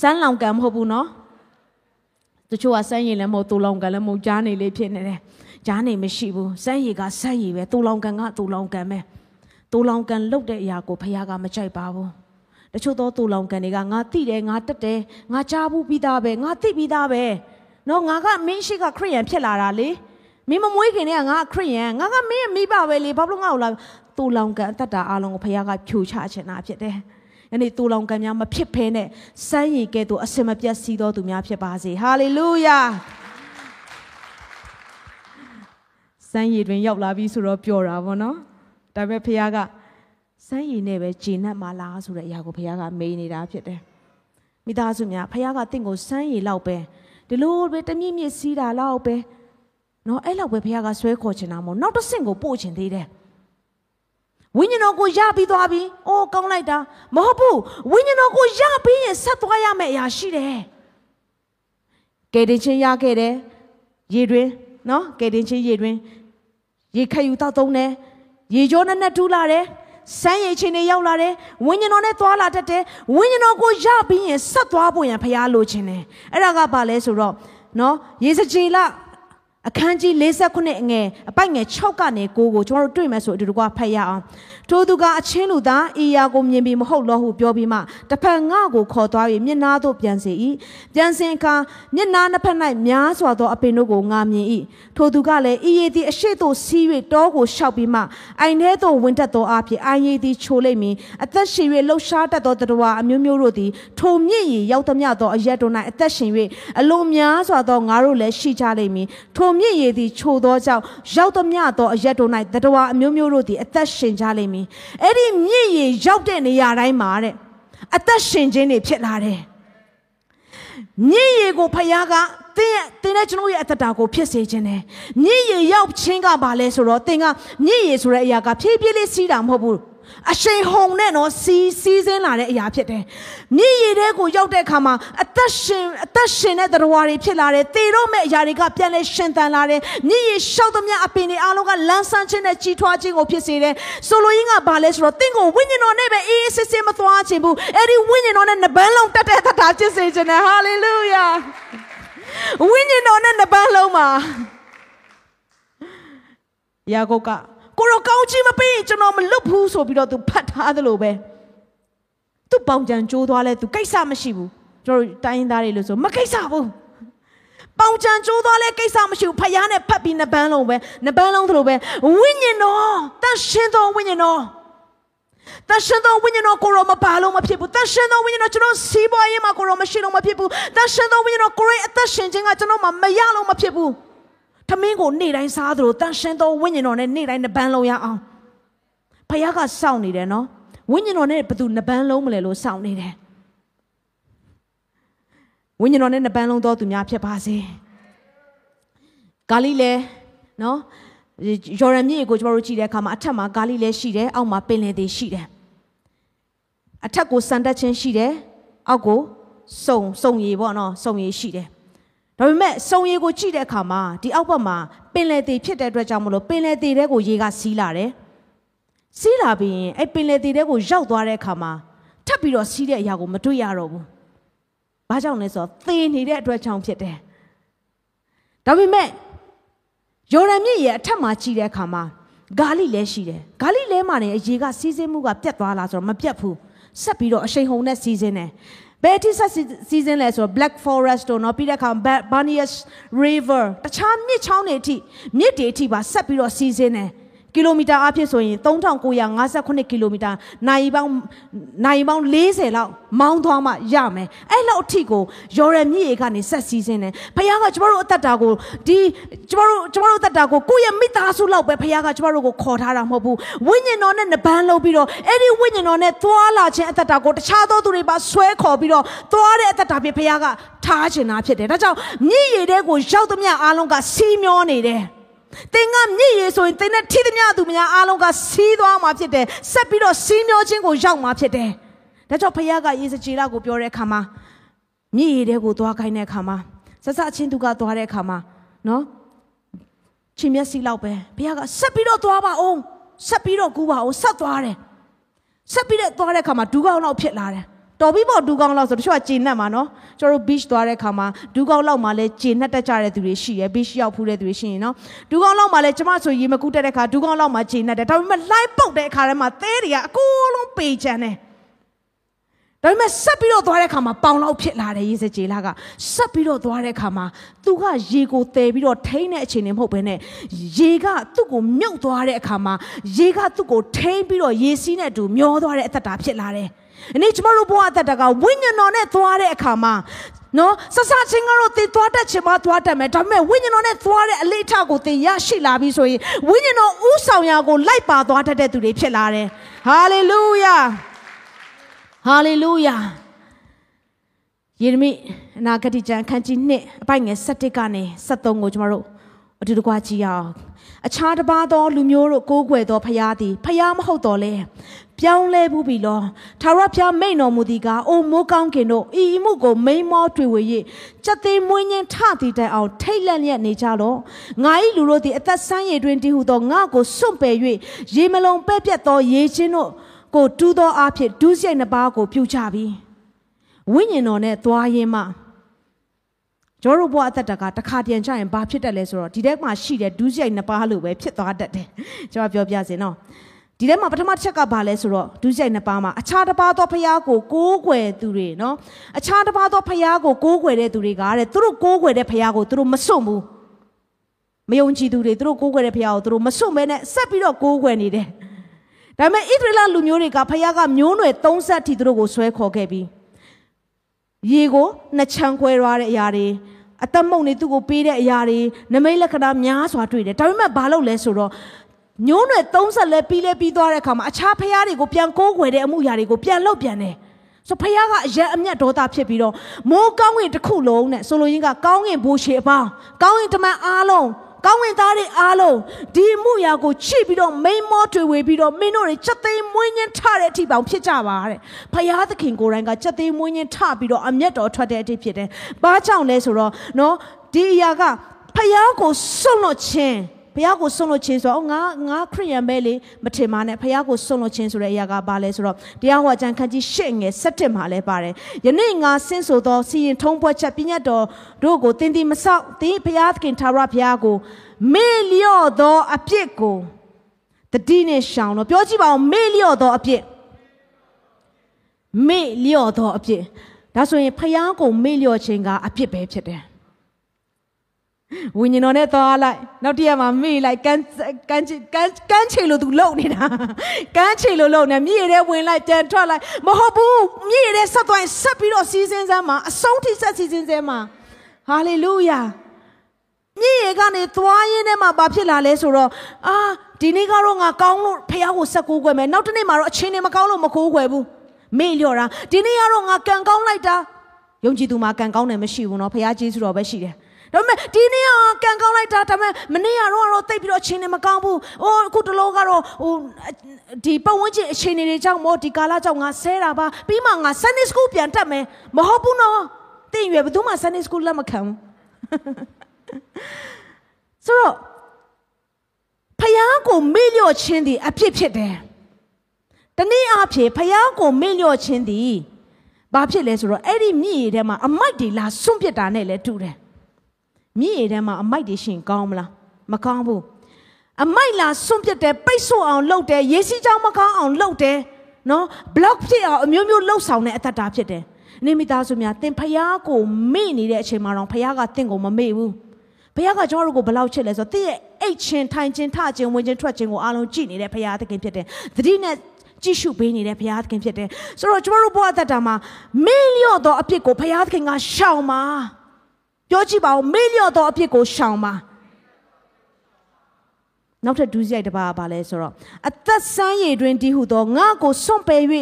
စမ်းလောင်ကန်မဟုတ်ဘူးနော်တချို့ကစမ်းရည်လည်းမဟုတ်သိုးလောင်ကန်လည်းမဟုတ်ကြားနေလေးဖြစ်နေတယ်ကြားနေမရှိဘူးစမ်းရည်ကစမ်းရည်ပဲသိုးလောင်ကန်ကသိုးလောင်ကန်ပဲသိုးလောင်ကန်လုတ်တဲ့အရာကိုဖခင်ကမကြိုက်ပါဘူးတချို့သောတူလောင်ကန်တွေကငါတိတယ်ငါတက်တယ်ငါကြားဘူးပြီးသားပဲငါသိပြီးသားပဲနော်ငါကမင်းရှိကခရိယန်ဖြစ်လာတာလေ မင်းမမွေးခင်တည်းကငါခရိယန်ငါကမင်းမိဘပဲလေဘာလို့ငါ့ကိုလာတူလောင်ကန်အသက်တာအားလုံးကိုဖခင်ကဖြိုချချင်တာဖြစ်တယ်ယနေ့တူလောင်ကံများမဖြစ်ဖဲနဲ့စမ်းရည်ကဲ့သို့အစင်မပြတ်စီးတော်သူများဖြစ်ပါစေဟာလေလုယာစမ်းရည်တွင်ရောက်လာပြီဆိုတော့ပျော်တာပေါ့နော်ဒါပေမဲ့ဖခင်ကစမ်းရည်နဲ့ပဲဂျင်းနဲ့မလားဆိုတဲ့အရာကိုဖခင်ကမေးနေတာဖြစ်တယ်မိသားစုများဖခင်ကတင့်ကိုစမ်းရည်လောက်ပဲဒီလိုပဲတမြင့်မြင့်စီးတာလောက်ပဲ နော်အဲ့လောက်ပဲဖခင်ကဆွဲခေါ်ချင်တာမဟုတ်နောက်တစ်ဆင့်ကိုပို့ချင်သေးတယ်ဝိညာဉ်တော်ကိုရပြီးသွားပြီ။အိုးကောင်းလိုက်တာမဟုတ်ဘူး။ဝိညာဉ်တော်ကိုရပြီးရင်ဆက်သွားရမယ့်အရာရှိတယ်။ကယ်တင်ခြင်းရခဲ့တယ်။ရေတွင်နော်ကယ်တင်ခြင်းရေတွင်ရေခတ်ယူတော့သုံးတယ်။ရေကြောနဲ့နဲ့တူးလာတယ်။စမ်းရည်ချင်းတွေရောက်လာတယ်။ဝိညာဉ်တော်နဲ့သွားလာတတ်တယ်။ဝိညာဉ်တော်ကိုရပြီးရင်ဆက်သွားဖို့ရန်ဖရားလိုချင်တယ်။အဲ့ဒါကဘာလဲဆိုတော့နော်ရေစကြည်လ အခန်းကြီး59အငယ်အပိုက်ငယ်6ကနေ9ကိုကျွန်တော်တို့တွေ့မယ်ဆိုအတူတကွဖတ်ရအောင် ထိုသူကအချင်းလူသားအီယာကိုမြင်ပြီးမဟုတ်လို့ဟုပြောပြီးမှတစ်ဖက်ငါ့ကိုခေါ်သွားပြီးမျက်နာသို့ပြန်စေ၏ပြန်စင်အခါမျက်နာနှစ်ဖက်၌များစွာသောအပင်တို့ကိုငါမြင်၏ထိုသူကလည်းအီယေသည်အရှိသို့စီး၍တောကိုရှောက်ပြီးမှအိုင်ထဲသို့ဝင်တက်သောအဖြစ်အိုင်ယေသည်ချိုလိမ့်မည်အသက်ရှင်၍လှုပ်ရှားတတ်သောတရဝအမျိုးမျိုးတို့သည်ထိုမြင့်ရီရောက်သမျှသောအရက်တို့၌အသက်ရှင်၍အလွန်များစွာသောငါတို့လည်းရှိကြလိမ့်မည်ထိုမြင့်ရည်သည်ချိုသောကြောင့်ရောက်သမျှသောအရက်တို့၌တတဝါအမျိုးမျိုးတို့သည်အသက်ရှင်ကြလိမ့်မည်အဲ့ဒီမြင့်ရည်ရောက်တဲ့နေရာတိုင်းမှာတဲ့အသက်ရှင်ခြင်းတွေဖြစ်လာတယ်မြင့်ရည်ကိုဖခင်ကတင်းရဲ့တင်းနဲ့ကျွန်တော်ရဲ့အသက်တာကိုဖြစ်စေခြင်းတယ်မြင့်ရည်ရောက်ခြင်းကဘာလဲဆိုတော့တင်းကမြင့်ရည်ဆိုတဲ့အရာကဖြည်းဖြည်းလေးစီးတာမဟုတ်ဘူး အရှိန်ဟုန်နဲ့နော်စီးစီးစင်းလာတဲ့အရာဖြစ်တယ်။မြည်ရည်တဲ့ကိုရောက်တဲ့အခါမှာအသက်ရှင်အသက်ရှင်တဲ့တရားတွေဖြစ်လာတယ်။သေတော့မဲ့အရာတွေကပြန်လဲရှင်သန်လာတယ်။မြည်ရည်ရှောက်သမျှအပင်တွေအားလုံးကလန်းဆန်းခြင်းနဲ့ကြီးထွားခြင်းကိုဖြစ်စေတယ်။ဆိုလိုရင်းကဘာလဲဆိုတော့တင့်ကိုဝိညာဉ်တော်နဲ့ပဲအေးအေးဆေးဆေးမသွားခြင်းဘူး။အဲ့ဒီဝိညာဉ်တော်နဲ့နှပန်းလုံးတက်တဲ့သတ္တာဖြစ်စေခြင်းနဲ့ဟာလေလုယာ။ဝိညာဉ်တော်နဲ့နှပန်းလုံးမှာယာကုပ်က ကိုရောကောင်းချီးမပေးကျွန်တော်မလွတ်ဘူးဆိုပြီးတော့သူဖတ်ထားသလိုပဲသူပေါင်ကြံကြိုးသွားလဲသူကိစ္စမရှိဘူးကျွန်တော်တိုင်းသားတွေလို့ဆိုမကိစ္စဘူးပေါင်ကြံကြိုးသွားလဲကိစ္စမရှိဘူးဖယားနဲ့ဖတ်ပြီးနှစ်ပန်းလုံးပဲနှစ်ပန်းလုံးသလိုပဲဝိညာဉ်တော်တန်ရှင်တော်ဝိညာဉ်တော်တန်ရှင်တော်ဝိညာဉ်တော်ကိုရောမပါလို့မဖြစ်ဘူးတန်ရှင်တော်ဝိညာဉ်တော်ကျွန်တော်စီးပွားရေးမှာကိုရောမရှိလို့မဖြစ်ဘူးတန်ရှင်တော်ဝိညာဉ်တော်ကိုရဲ့အသက်ရှင်ခြင်းကကျွန်တော်မှမရလို့မဖြစ်ဘူး ထမင်းကိုနေ့တိုင်းစားသလိုတန်ရှင်းသောဝိညာဉ်တော်နဲ့နေ့တိုင်းနှပန်းလုံးရအောင်ဖခင်ကစောင့်နေတယ်နော်ဝိညာဉ်တော်နဲ့ဘသူနှပန်းလုံးမလဲလို့စောင့်နေတယ်ဝိညာဉ်တော်နဲ့နှပန်းလုံးသောသူများဖြစ်ပါစေဂါလိလဲနော်ယော်ဒန်မြစ်ကိုကျွန်တော်တို့ကြည့်တဲ့အခါမှာအထက်မှာဂါလိလဲရှိတယ်အောက်မှာပင်လယ်တွေရှိတယ်အထက်ကိုစံတက်ခြင်းရှိတယ်အောက်ကိုစုံစုံရည်ပေါ့နော်စုံရည်ရှိတယ် ဒါပေမဲ့စုံရည်ကိုကြည့်တဲ့အခါမှာဒီအောက်ဘက်မှာပင်လယ်သေးဖြစ်တဲ့အတွက်ကြောင့်မလို့ပင်လယ်သေးတဲ့ကိုရေကစီးလာတယ်။စီးလာပြီးရင်အဲ့ပင်လယ်သေးတဲ့ကိုရောက်သွားတဲ့အခါမှာထပ်ပြီးတော့စီးတဲ့အရာကိုမတွေ့ရတော့ဘူး။ဘာကြောင့်လဲဆိုတော့သေနေတဲ့အတွက်ကြောင့်ဖြစ်တယ်။ဒါပေမဲ့ယော်ဒန်မြစ်ရဲ့အထက်မှာကြည့်တဲ့အခါမှာဂါလိလဲရှိတယ်။ဂါလိလဲမှာနေရေကစီးစင်းမှုကပြတ်သွားလားဆိုတော့မပြတ်ဘူး။ဆက်ပြီးတော့အရှိန်ဟုန်နဲ့စီးစင်းတယ်။ ဘယ်အထိဆက်စီးစင်းလဲဆိုတော့ Black Forest တို့နော်ပြီးတဲ့အခါ Banias River တခြားမြစ်ချောင်းတွေအထိမြစ်တွေအထိပါဆက်ပြီးတော့စီးစင်းတယ် ကီလိုမီတာအဖြစ်ဆိုရင်3958ကီလိုမီတာနိုင်ပေါင်းနိုင်ပေါင်း40လောက်မောင်းသွားမှရမယ်အဲ့လောက်အထိကိုယော်ရမြစ်ရေကနေဆက်စီးစင်းတယ်ဖခင်ကကျမတို့အသက်တာကိုဒီကျမတို့ကျမတို့အသက်တာကိုကိုယ့်ရဲ့မိသားစုလောက်ပဲဖခင်ကကျမတို့ကိုခေါ်ထားတာမဟုတ်ဘူးဝိညာဉ်တော်နဲ့နှပန်းလုပ်ပြီးတော့အဲ့ဒီဝိညာဉ်တော်နဲ့သွားလာခြင်းအသက်တာကိုတခြားသောသူတွေပါဆွဲခေါ်ပြီးတော့သွားတဲ့အသက်တာဖြစ်ဖခင်ကထားခြင်းတာဖြစ်တယ်ဒါကြောင့်မြစ်ရေတဲ့ကိုရောက်သမျှအားလုံးကစီးမျောနေတယ် သင်ကမြည်ရည်ဆိုရင်သင်နဲ့ထိသမျှသူများအားလုံးကစီးသွားမှာဖြစ်တယ်ဆက်ပြီးတော့စီးမျောခြင်းကိုရောက်မှာဖြစ်တယ်ဒါကြောင့်ဖခင်ကယေစကြည်လာကိုပြောတဲ့အခါမှာမြည်ရည်တဲ့ကိုသွားခိုင်းတဲ့အခါမှာဆက်ဆက်ချင်းသူကသွားတဲ့အခါမှာနော်ချင်းမျက်စိလောက်ပဲဘုရားကဆက်ပြီးတော့သွားပါအောင်ဆက်ပြီးတော့ကူးပါအောင်ဆက်သွားတယ်ဆက်ပြီးတော့သွားတဲ့အခါမှာဒူးကောင်းလောက်ဖြစ်လာတယ် တော်ပြီပေါ့ဒူးကောင်းလောက်ဆိုတချို့ကဂျင်နှက်မှာနော်ကျွန်တော်တို့ beach သွားတဲ့ခါမှာဒူးကောင်းလောက်မှာလဲဂျင်နှက်တက်ကြတဲ့သူတွေရှိရယ် beach ရောက်ဖူးတဲ့သူတွေရှိရင်နော်ဒူးကောင်းလောက်မှာလဲကျမဆိုရေမကူးတက်တဲ့ခါဒူးကောင်းလောက်မှာဂျင်နှက်တယ်ဒါပေမဲ့ live ပုတ်တဲ့အခါထဲမှာသဲတွေကအကိုလုံးပေချန်တယ်ဒါပေမဲ့ဆက်ပြီးတော့သွားတဲ့အခါမှာပေါင်လောက်ဖြစ်လာတယ်ရေစကြည်လာကဆက်ပြီးတော့သွားတဲ့အခါမှာသူကရေကိုတည်ပြီးတော့ထိန်းတဲ့အခြေအနေမဟုတ်ဘဲနဲ့ရေကသူ့ကိုမြုပ်သွားတဲ့အခါမှာရေကသူ့ကိုထိန်းပြီးတော့ရေစီးနဲ့အတူမျောသွားတဲ့အသက်တာဖြစ်လာတယ်။ အနေကျမတို့ဘဝအသက်တာကဝိညာဉ်တော်နဲ့သွားတဲ့အခါမှာနော်ဆဆချင်းကတော့တင်သွားတတ်ချင်မှသွားတတ်မယ်ဒါပေမဲ့ဝိညာဉ်တော်နဲ့သွားတဲ့အလေးထားကိုတင်ရရှိလာပြီဆိုရင်ဝိညာဉ်တော်ဥဆောင်ရာကိုလိုက်ပါသွားတတ်တဲ့သူတွေဖြစ်လာတယ်ဟာလေလုယာဟာလေလုယာယေရမိအနာဂတိကျမ်းခန်းကြီး1အပိုင်ငယ်7ကနေ73ကိုကျမတို့အတူတကွကြည့်အောင် အခြားတစ်ပါးသောလူမျိုးတို့ကိုးကွယ်သောဖျားသည်ဖျားမဟုတ်တော်လဲပြောင်းလဲဘူးပြီလောထာဝရဘုရားမိန်တော်မူသည်ကားအိုမိုးကောင်းခင်တို့ဤမှုကိုမိန်မောတွေ့ဝေ၍စက်သေးမွေးညင်းထသည်တိုင်အောင်ထိတ်လန့်လျက်နေကြလောငါ၏လူတို့သည်အသက်ဆန်းရည်တွင်တည်ဟုသောငါကိုစွန့်ပယ်၍ရေမလုံးပဲ့ပြတ်သောရေချင်းတို့ကိုတူးသောအဖြစ်ဒုစရိုက်နှစ်ပါးကိုပြုကြပြီဝိညာဉ်တော်နဲ့သွားရင်းမှ ကျွန်တော်တို့ဘဝအသက်တာကတစ်ခါတည်းကြရင်ဘာဖြစ်တတ်လဲဆိုတော့ဒီထဲမှာရှိတဲ့ဒုစရိုက်နှစ်ပါးလို့ပဲဖြစ်သွားတတ်တယ်ကျွန်တော်ပြောပြစေနော်ဒီထဲမှာပထမတစ်ချက်ကဘာလဲဆိုတော့ဒုစရိုက်နှစ်ပါးမှာအခြားတစ်ပါးသောဖျားကိုကိုးကွယ်သူတွေနော်အခြားတစ်ပါးသောဖျားကိုကိုးကွယ်တဲ့သူတွေကတဲ့သူတို့ကိုးကွယ်တဲ့ဖျားကိုသူတို့မစွန့်ဘူးမယုံကြည်သူတွေသူတို့ကိုးကွယ်တဲ့ဖျားကိုသူတို့မစွန့်ဘဲနဲ့ဆက်ပြီးတော့ကိုးကွယ်နေတယ်ဒါပေမဲ့ဣသရေလလူမျိုးတွေကဖျားကမျိုးနွယ်30ထိသူတို့ကိုဆွဲခေါ်ခဲ့ပြီးရေကိုနှစ်ချမ်းခွဲရတဲ့အရာတွေ အသက်မုံနေသူ့ကိုပေးတဲ့အရာတွေနမိတ်လက္ခဏာများစွာတွေ့တယ်ဒါပေမဲ့ဘာလုပ်လဲဆိုတော့ညိုးနွယ်30လဲပြီးလဲပြီးသွားတဲ့အခါမှာအခြားဖျားတွေကိုပြန်ကိုးကွယ်တဲ့အမှုရာတွေကိုပြန်လုပ်ပြန်တယ်ဆိုဖခင်ကအရက်အမျက်ဒေါသဖြစ်ပြီးတော့မိုးကောင်းကင်တစ်ခုလုံးနဲ့ဆိုလိုရင်းကကောင်းကင်ဘိုးရှေအပေါင်းကောင်းကင်တမန်အားလုံး ကောင်းဝင်သားတွေအားလုံးဒီမှုရာကိုချိပြီးတော့မိန်မောတွေဝေပြီးတော့မင်းတို့တွေချက်သိမ်းမွေးညင်းထတဲ့အထိပေါင်ဖြစ်ကြပါတဲ့ဖယားသခင်ကိုယ်တိုင်ကချက်သိမ်းမွေးညင်းထပြီးတော့အမျက်တော်ထွက်တဲ့အထိဖြစ်တယ်။ဘာကြောင့်လဲဆိုတော့နော်ဒီအရာကဖယားကိုစွန့်လွတ်ခြင်း ဘုရားကိုစွန့်လွတ်ခြင်းဆိုတော့ငါငါခရိယန်ပဲလေမထင်ပါနဲ့ဘုရားကိုစွန့်လွတ်ခြင်းဆိုတဲ့အရာကဘာလဲဆိုတော့တရားဟောကြံခန်းကြီးရှစ်ငယ်၁၇မှာလဲပါတယ်ယနေ့ငါဆင်းဆိုသောစီရင်ထုံးပွဲချက်ပြည့်ညတ်တော်တို့ကိုတင်းတင်းမဆောက်တင်းဘုရားသခင်ထာဝရဘုရားကိုမေ့လျော့သောအပြစ်ကိုတတိနဲ့ရှောင်တော့ပြောကြည့်ပါဦးမေ့လျော့သောအပြစ်မေ့လျော့သောအပြစ်ဒါဆိုရင်ဘုရားကိုမေ့လျော့ခြင်းကအပြစ်ပဲဖြစ်တယ် ဝိညာဉ်တော်နဲ့သွားလိုက်နောက်တည့်ရက်မှာမေ့လိုက်ကန်းကန်းကန်းကန်းချေလို့သူလုံနေတာကန်းချေလို့လုံနေမြေထဲဝင်လိုက်ပြန်ထွက်လိုက်မဟုတ်ဘူးမြေထဲဆက်သွားရင်ဆက်ပြီးတော့စီးစင်းစမ်းမှာအဆုံးထိဆက်စီးစင်းစမ်းမှာဟာလေလုယာမြေရေကနေသွားရင်းနဲ့မှဘာဖြစ်လာလဲဆိုတော့အာဒီနေ့ကတော့ငါကောင်းလို့ဖះကိုဆက်ကိုးကွယ်မယ်နောက်တစ်နေ့မှာတော့အချင်းနေမကောင်းလို့မကိုးကွယ်ဘူးမေ့လျော့တာဒီနေ့ကတော့ငါကံကောင်းလိုက်တာယုံကြည်သူမှာကံကောင်းတယ်မရှိဘူးเนาะဖះကျေးဇူးတော်ပဲရှိတယ် ဒါပေမဲ့ဒီနေ့ကကံကောင်းလိုက်တာဒါပေမဲ့မနေ့ကတော့တော့တိတ်ပြီးတော့ချင်းနေမကောင်းဘူး။အိုးအခုတလောကတော့ဟိုဒီပတ်ဝန်းကျင်အခြေအနေတွေကြောင့်မို့ဒီကာလကြောင့်ငါဆဲတာပါပြီးမှငါ Sunday School ပြန်တက်မယ်မဟုတ်ဘူးနော်။တင်ရွယ်ဘယ်သူမှ Sunday School လက်မခံဘူး။ဆိုတော့ဖယားကိုမေ့လျော့ခြင်းသည်အဖြစ်ဖြစ်တယ်။တနည်းအားဖြင့်ဖယားကိုမေ့လျော့ခြင်းသည်ဘာဖြစ်လဲဆိုတော့အဲ့ဒီမြည်ရည်ထဲမှာအမိုက်တွေလာစွန့်ပစ်တာနဲ့လည်းတူတယ်။ မြည်ရည်ထဲမှာအမိုက်တွေရှင်ကောင်းမလားမကောင်းဘူးအမိုက်လာစွန့်ပစ်တယ်ပိတ်ဆို့အောင်လုပ်တယ်ရေစီးကြောင်မကောင်းအောင်လုပ်တယ်နော် block ဖြစ်အောင်အမျိုးမျိုးလှုပ်ဆောင်တဲ့အတ္တတာဖြစ်တယ်နေမိသားစုများသင်ဖျားကိုမေ့နေတဲ့အချိန်မှာတော့ဖျားကသင်ကိုမမေ့ဘူးဘုရားကကျွန်တော်တို့ကိုဘယ်လောက်ချစ်လဲဆိုတော့တည့်ရဲ့အိတ်ချင်းထိုင်ချင်းထချင်းဝင်ချင်းထွက်ချင်းကိုအားလုံးကြည့်နေတဲ့ဘုရားသခင်ဖြစ်တယ်။သတိနဲ့ကြည့်ရှုပေးနေတဲ့ဘုရားသခင်ဖြစ်တယ်။ဆိုတော့ကျွန်တော်တို့ဘဝအသက်တာမှာမေ့လျော့သောအဖြစ်ကိုဘုရားသခင်ကရှောင်ပါ။ ပြောကြည့်ပါဦးမေ့လျော့သောအဖြစ်ကိုရှောင်ပါနောက်ထပ်ဒုစရိုက်တစ်ပါးပါလဲဆိုတော့အသက်ဆန်းရည်တွင်တည်ဟုသောငါကိုစွန့်ပယ်၍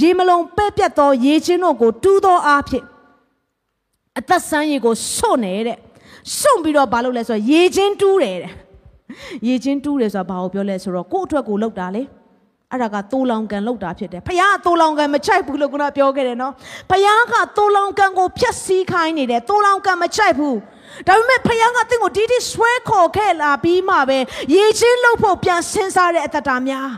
ရေမလုံးပဲ့ပြတ်သောရေချင်းတို့ကိုတူးသောအားဖြင့်အသက်ဆန်းရည်ကိုစွန့်နေတဲ့စွန့်ပြီးတော့ဘာလုပ်လဲဆိုတော့ရေချင်းတူးတယ်တဲ့ရေချင်းတူးတယ်ဆိုတာဘာကိုပြောလဲဆိုတော့ကိုယ့်အတွက်ကိုလောက်တာလေ အဲ့ဒါကတိုးလောင်ကန်လောက်တာဖြစ်တယ်ဖခင်ကတိုးလောင်ကန်မချိုက်ဘူးလို့ခုနပြောခဲ့တယ်နော်ဖခင်ကတိုးလောင်ကန်ကိုဖျက်ဆီးခိုင်းနေတယ်တိုးလောင်ကန်မချိုက်ဘူးဒါပေမဲ့ဖခင်ကတင့်ကိုဒီဒီဆွဲခေါ်ခဲ့လာပြီးမှပဲရေချင်းလှုပ်ဖို့ပြန်စဉ်းစားတဲ့အတ္တများ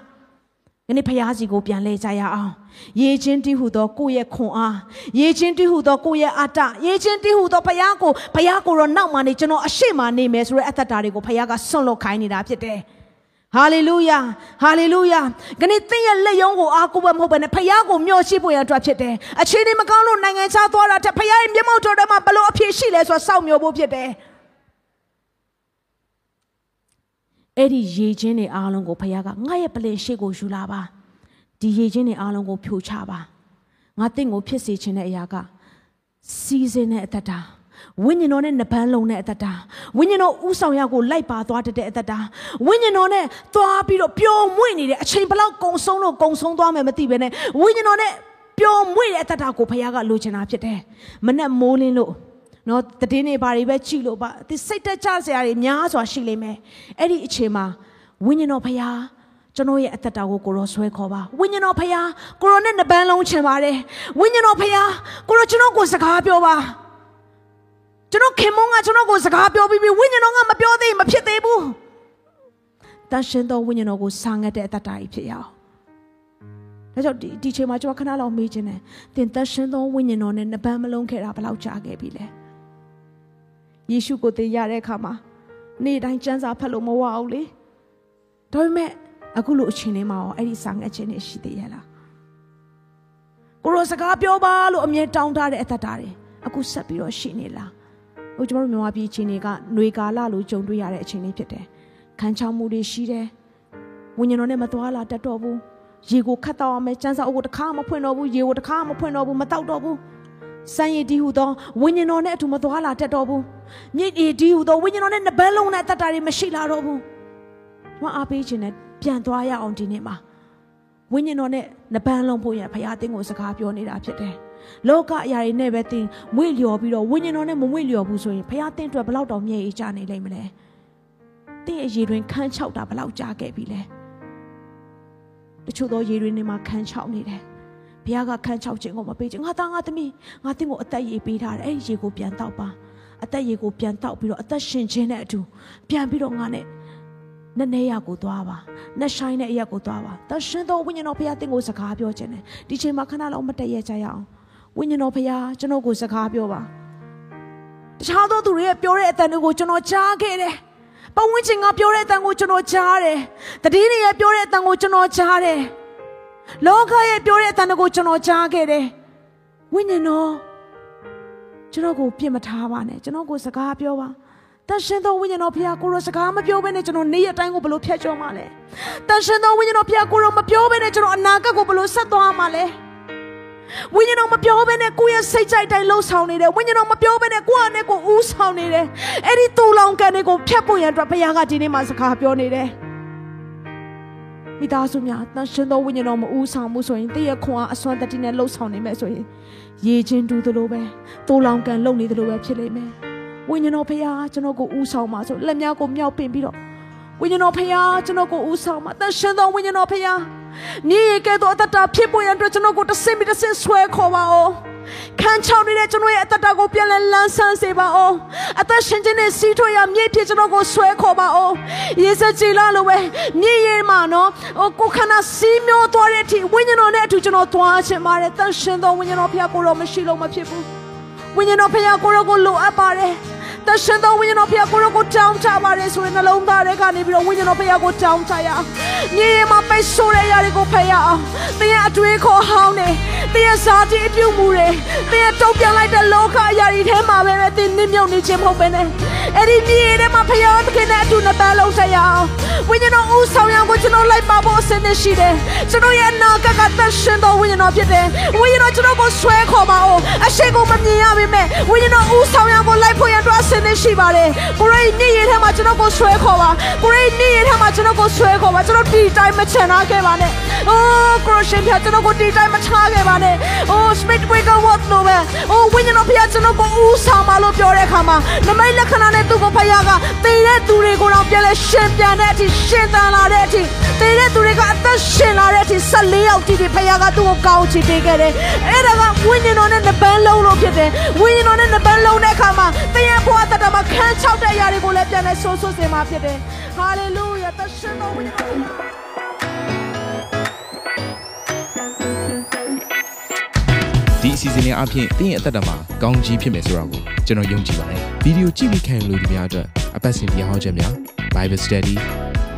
ယနေ့ဖခင်စီကိုပြန်လဲကြရအောင်ရေချင်းတိဟုသောကိုယ့်ရဲ့ခွန်အားရေချင်းတိဟုသောကိုယ့်ရဲ့အတ္တရေချင်းတိဟုသောဖခင်ကိုဖခင်ကိုတော့နောက်မှနေကျွန်တော်အရှိမနေမယ်ဆိုတဲ့အတ္တတွေကိုဖခင်ကဆွန့်လွတ်ခိုင်းနေတာဖြစ်တယ် ဟာလေလုယာဟာလေလုယာခဏသင်ရဲ့လက်ယုံကိုအားကိုးပဲမဟုတ်ဘဲနဲ့ဖခင်ကိုမျှော်ရှိဖို့ရအတွက်ဖြစ်တယ်အခြေအနေမကောင်းလို့နိုင်ငံခြားသွားတာတဲ့ဖခင်ရဲ့မျက်မှောက်တော်ထဲမှာဘလို့အဖြစ်ရှိလဲဆိုတော့စောင့်မျှော်ဖို့ဖြစ်တယ်အဲ့ဒီရေချင်းတွေအားလုံးကိုဖခင်ကငါ့ရဲ့ပလင်ရှိကိုယူလာပါဒီရေချင်းတွေအားလုံးကိုဖြိုချပါငါတင့်ကိုဖြစ်စေခြင်းတဲ့အရာကစီးစင်းတဲ့အတ္တတာ ဝိညာဉ်တော်နဲ့နှပန်းလုံးတဲ့အတ္တတာဝိညာဉ်တော်ဥဆောင်ရကိုလိုက်ပါသွားတတဲ့အတ္တတာဝိညာဉ်တော်နဲ့သွားပြီးတော့ပျော်မွေ့နေတဲ့အချိန်ဘလောက်ကုံဆုံးတော့ကုံဆုံးသွားမယ်မသိဘဲနဲ့ဝိညာဉ်တော်နဲ့ပျော်မွေ့တဲ့အတ္တတာကိုဘုရားကလိုချင်တာဖြစ်တယ်မနဲ့မိုးလင်းလို့နော်တည်င်းနေပါတွေပဲကြည့်လို့ပါဒီစိတ်တက်ကြစရာတွေများစွာရှိလိမ့်မယ်အဲ့ဒီအချိန်မှာဝိညာဉ်တော်ဘုရားကျွန်တော်ရဲ့အသက်တာကိုကိုရောဆွဲခေါ်ပါဝိညာဉ်တော်ဖခင်ကိုရောနဲ့နှပန်းလုံးချင်ပါတယ်ဝိညာဉ်တော်ဖခင်ကိုရောကျွန်တော်ကိုစကားပြောပါ ကျွန်တော်ခင်မုန်းကကျွန်တော်ကိုစကားပြောပြီးပြီဝိညာဉ်တော်ကမပြောသေးမဖြစ်သေးဘူးတန်ရှင်တော်ဝိညာဉ်တော်ကိုစာငတ်တဲ့အတ္တကြီးဖြစ်ရအောင်ဒါကြောင့်ဒီဒီချိန်မှာကျွန်တော်ခဏလောက်မေးခြင်းတယ်တင်တန်ရှင်တော်ဝိညာဉ်တော်နဲ့နှပန်းမလုံးခဲ့တာဘယ်လောက်ကြာခဲ့ပြီလဲယေရှုကိုသင်ရတဲ့အခါမှာနေ့တိုင်းစံစာဖတ်လို့မဝအောင်လေဒါပေမဲ့အခုလိုအချိန်လေးမှာရောအဲ့ဒီစာငတ်ခြင်းတွေရှိသေးရဲ့လားကိုရောစကားပြောပါလို့အမြဲတောင်းတတဲ့အတ္တတွေအခုဆက်ပြီးတော့ရှိနေလား ဟိုကျမတို့မြန်မာပြည်ချင်းတွေကຫນွေကာလလိုကြုံတွေ့ရတဲ့အချိန်လေးဖြစ်တယ်။ခံချောက်မှုတွေရှိတယ်။ဝိညာဉ်တော်နဲ့မသွားလာတတ်တော့ဘူး။ရေကိုခတ်တော့အောင်ကျန်းစာအုပ်ကိုတစ်ခါမဖွင့်တော့ဘူး။ရေကိုတစ်ခါမဖွင့်တော့ဘူးမတောက်တော့ဘူး။စံရည်ဒီဟုသောဝိညာဉ်တော်နဲ့အတူမသွားလာတတ်တော့ဘူး။မြစ်ရည်ဒီဟုသောဝိညာဉ်တော်နဲ့နှပန်းလုံးနဲ့တတ်တာတွေမရှိလာတော့ဘူး။ကျွန်မအားပေးခြင်းနဲ့ပြန်သွားရအောင်ဒီနေ့မှာဝိညာဉ်တော်နဲ့နှပန်းလုံးဖို့ရဖရာသင်ကိုစကားပြောနေတာဖြစ်တယ်။ လောကအရာတွေနဲ့ပဲသင်မွေ့လျော်ပြီးတော့ဝိညာဉ်တော်နဲ့မမွေ့လျော်ဘူးဆိုရင်ဖခင်သင်အတွက်ဘလောက်တောင်မြဲအေးကြနေလိမ့်မလဲသင်ရဲ့ရေတွင်ခန်းချောက်တာဘလောက်ကြာခဲ့ပြီလဲတချို့သောရေတွင်တွေမှာခန်းချောက်နေတယ်ဘုရားကခန်းချောက်ခြင်းကိုမပေးချင်ငါသားငါသမီးငါသင်ကိုအသက်ရေပေးထားတယ်အဲ့ဒီရေကိုပြန်တောက်ပါအသက်ရေကိုပြန်တောက်ပြီးတော့အသက်ရှင်ခြင်းနဲ့အတူပြန်ပြီးတော့ငါနဲ့နည်းနည်းရကိုသွားပါနှဆိုင်တဲ့အရက်ကိုသွားပါတရှင်တော်ဝိညာဉ်တော်ဘုရားသင်ကိုစကားပြောခြင်းနဲ့ဒီချိန်မှာခဏလောက်မတည့်ရကြရအောင် ဝိညာဉ်တော်ဖခင်ကျွန်တော်ကိုစကားပြောပါတခြားသောသူတွေရဲ့ပြောတဲ့အတန်တွေကိုကျွန်တော်ကြားခဲ့တယ်ပဝန်းကျင်ကပြောတဲ့အတန်ကိုကျွန်တော်ကြားတယ်တတိတွေရဲ့ပြောတဲ့အတန်ကိုကျွန်တော်ကြားတယ်လောကရဲ့ပြောတဲ့အတန်တွေကိုကျွန်တော်ကြားခဲ့တယ်ဝိညာဉ်တော်ကျွန်တော်ကိုပြစ်မထားပါနဲ့ကျွန်တော်ကိုစကားပြောပါတန်ရှင်သောဝိညာဉ်တော်ဖခင်ကိုရောစကားမပြောဘဲနဲ့ကျွန်တော်နေ့ရက်တိုင်းကိုဘယ်လိုဖျက်ကျော်မှာလဲတန်ရှင်သောဝိညာဉ်တော်ဖခင်ကိုရောမပြောဘဲနဲ့ကျွန်တော်အနာဂတ်ကိုဘယ်လိုဆက်သွားမှာလဲ ဝိညာဉ်တော်မပြောဘဲနဲ့ကိုယ့်ရဲ့စိတ်ကြိုက်တိုင်းလှုပ်ဆောင်နေတယ်ဝိညာဉ်တော်မပြောဘဲနဲ့ကိုယ့်အနေကိုဦးဆောင်နေတယ်အဲ့ဒီတူလောင်ကန်တွေကိုဖျက်ဖို့ရန်အတွက်ဘုရားကဒီနေ့မှစကားပြောနေတယ်မိသားစုများတန်ရှင်သောဝိညာဉ်တော်မဦးဆောင်မှုဆိုရင်တည့်ရခွန်အားအစွမ်းတတိနဲ့လှုပ်ဆောင်နေမယ်ဆိုရင်ရေချင်းတူသလိုပဲတူလောင်ကန်လှုပ်နေသလိုပဲဖြစ်လိမ့်မယ်ဝိညာဉ်တော်ဖခင်ကျွန်တော်ကိုဦးဆောင်ပါဆိုလက်များကိုမြောက်ပင်ပြီးတော့ ဝိညာဉ်တော်ဖခင်ကျွန်တော်ကိုဦးဆောင်ပါတန်ရှင်သောဝိညာဉ်တော်ဖခင်မြေရကဲ့သို့အတ္တဖြစ်ပေါ်ရန်အတွက်ကျွန်တော်ကိုတစ်စင်ပြီးတစ်စင်ဆွဲခေါ်ပါဦးခံချောင်းနေတဲ့ကျွန်တော်ရဲ့အတ္တကိုပြန်လဲလန်းဆန်းစေပါဦးအသက်ရှင်ခြင်းနဲ့စီးထွေးရမြေဖြစ်ကျွန်တော်ကိုဆွဲခေါ်ပါဦးရေစကြည်လာလို့ပဲမြေရမှာနော်ဟိုကိုခန္ဓာစီးမျောသွားတဲ့အထိဝိညာဉ်တော်နဲ့အတူကျွန်တော်သွားချင်ပါတယ်တန်ရှင်သောဝိညာဉ်တော်ဖခင်ကိုတော့မရှိလို့မဖြစ်ဘူးဝိညာဉ်တော်ဖခင်ကိုတော့ကိုလိုအပ်ပါတယ် တရှင်တော်ဝိညာဉ်တော်ဖခင်ကိုရောကိုတောင်းချပါတယ်ဆိုရင်နှလုံးသားထဲကနေပြီးတော့ဝိညာဉ်တော်ဖခင်ကိုတောင်းချရအောင်ညီရင်မှာပိတ်ဆို့တဲ့ຢာတွေကိုဖယ်ရအောင်သင်ရဲ့အတွေးခေါ်ဟောင်းနေသင်ရဲ့ဇာတိအပြုတ်မှုတွေသင်ရဲ့တုံ့ပြန်လိုက်တဲ့လောကအရာတွေထဲမှာပဲသင်နစ်မြုပ်နေခြင်းမဟုတ်ပဲနဲ့အဲ့ဒီညီရင်ထဲမှာဖခင်သခင်နဲ့အတူနှစ်ပန်းလုံးဆက်ရအောင်ဝိညာဉ်တော်ဦးဆောင်ရအောင် ကိုကျွန်တော်လိုက်ပါဖို့အစဉ်နဲ့ရှိတယ်ကျွန်တော်ရဲ့အနာဂတ်ကတရှင်တော်ဝိညာဉ်တော်ဖြစ်တယ်ဝိညာဉ်တော်ကျွန်တော်ကိုဆွဲခေါ်ပါအောင်အရှိကိုမမြင်ရပါနဲ့ဝိညာဉ်တော်ဦးဆောင်ရအောင်ကိုလိုက်ဖို့ရတော့စင်းရှိပါတယ်ကိုရိနေ့ရက်ထဲမှာကျွန်တော်ကိုဆွဲခေါ်ပါကိုရိနေ့ရက်ထဲမှာကျွန်တော်ကိုဆွဲခေါ်ပါကျွန်တော်ဒီတိုင်းမချန်ထားခဲ့ပါနဲ့အိုးကိုရရှင်ဖျားကျွန်တော်ကိုဒီတိုင်းမချခဲ့ပါနဲ့အိုး Smith Breaker What လို့ပဲအိုးဝိညာဉ်တော်ဖျားကျွန်တော်ကိုဦးဆောင်ပါလို့ပြောတဲ့အခါမှာနမိတ်လက္ခဏာနဲ့သူ့ကိုဖျားကတည်တဲ့သူတွေကိုတော့ပြန်လဲရှင်ပြန်တဲ့အထိရှင်တန်လာတဲ့အထိ တည်တဲ့သူတွေကအသက်ရှင်လာတဲ့အထိ14ယောက်တိတိဖျားကသူ့ကိုကောင်းချီပေးခဲ့တယ်အဲ့ဒါကဝိညာဉ်တော်နဲ့နှပန်းလုံးလို့ဖြစ်တယ်ဝိညာဉ်တော်နဲ့နှပန်းလုံးတဲ့အခါမှာသင်ရဲ့ဘဝတတမှာခန်းချောက်တဲ့အရာတွေကိုလည်းပြန်လဲဆိုးဆိုးစင်မှာဖြစ်တယ်ဟာလေလုယာတရှင်တော်ဝိညာဉ်ဒီအစီအစဉ်လေးအပြင်တင်းရဲ့အသက်တာမှာကောင်းကြီးဖြစ်မယ်ဆိုတာကိုကျွန်တော်ယုံကြည်ပါတယ်ဗီဒီယိုကြည့်ပြီးခံယူလို့ဒီများအတွက်အပတ်စဉ်တရားဟောခြင်းများ Bible Study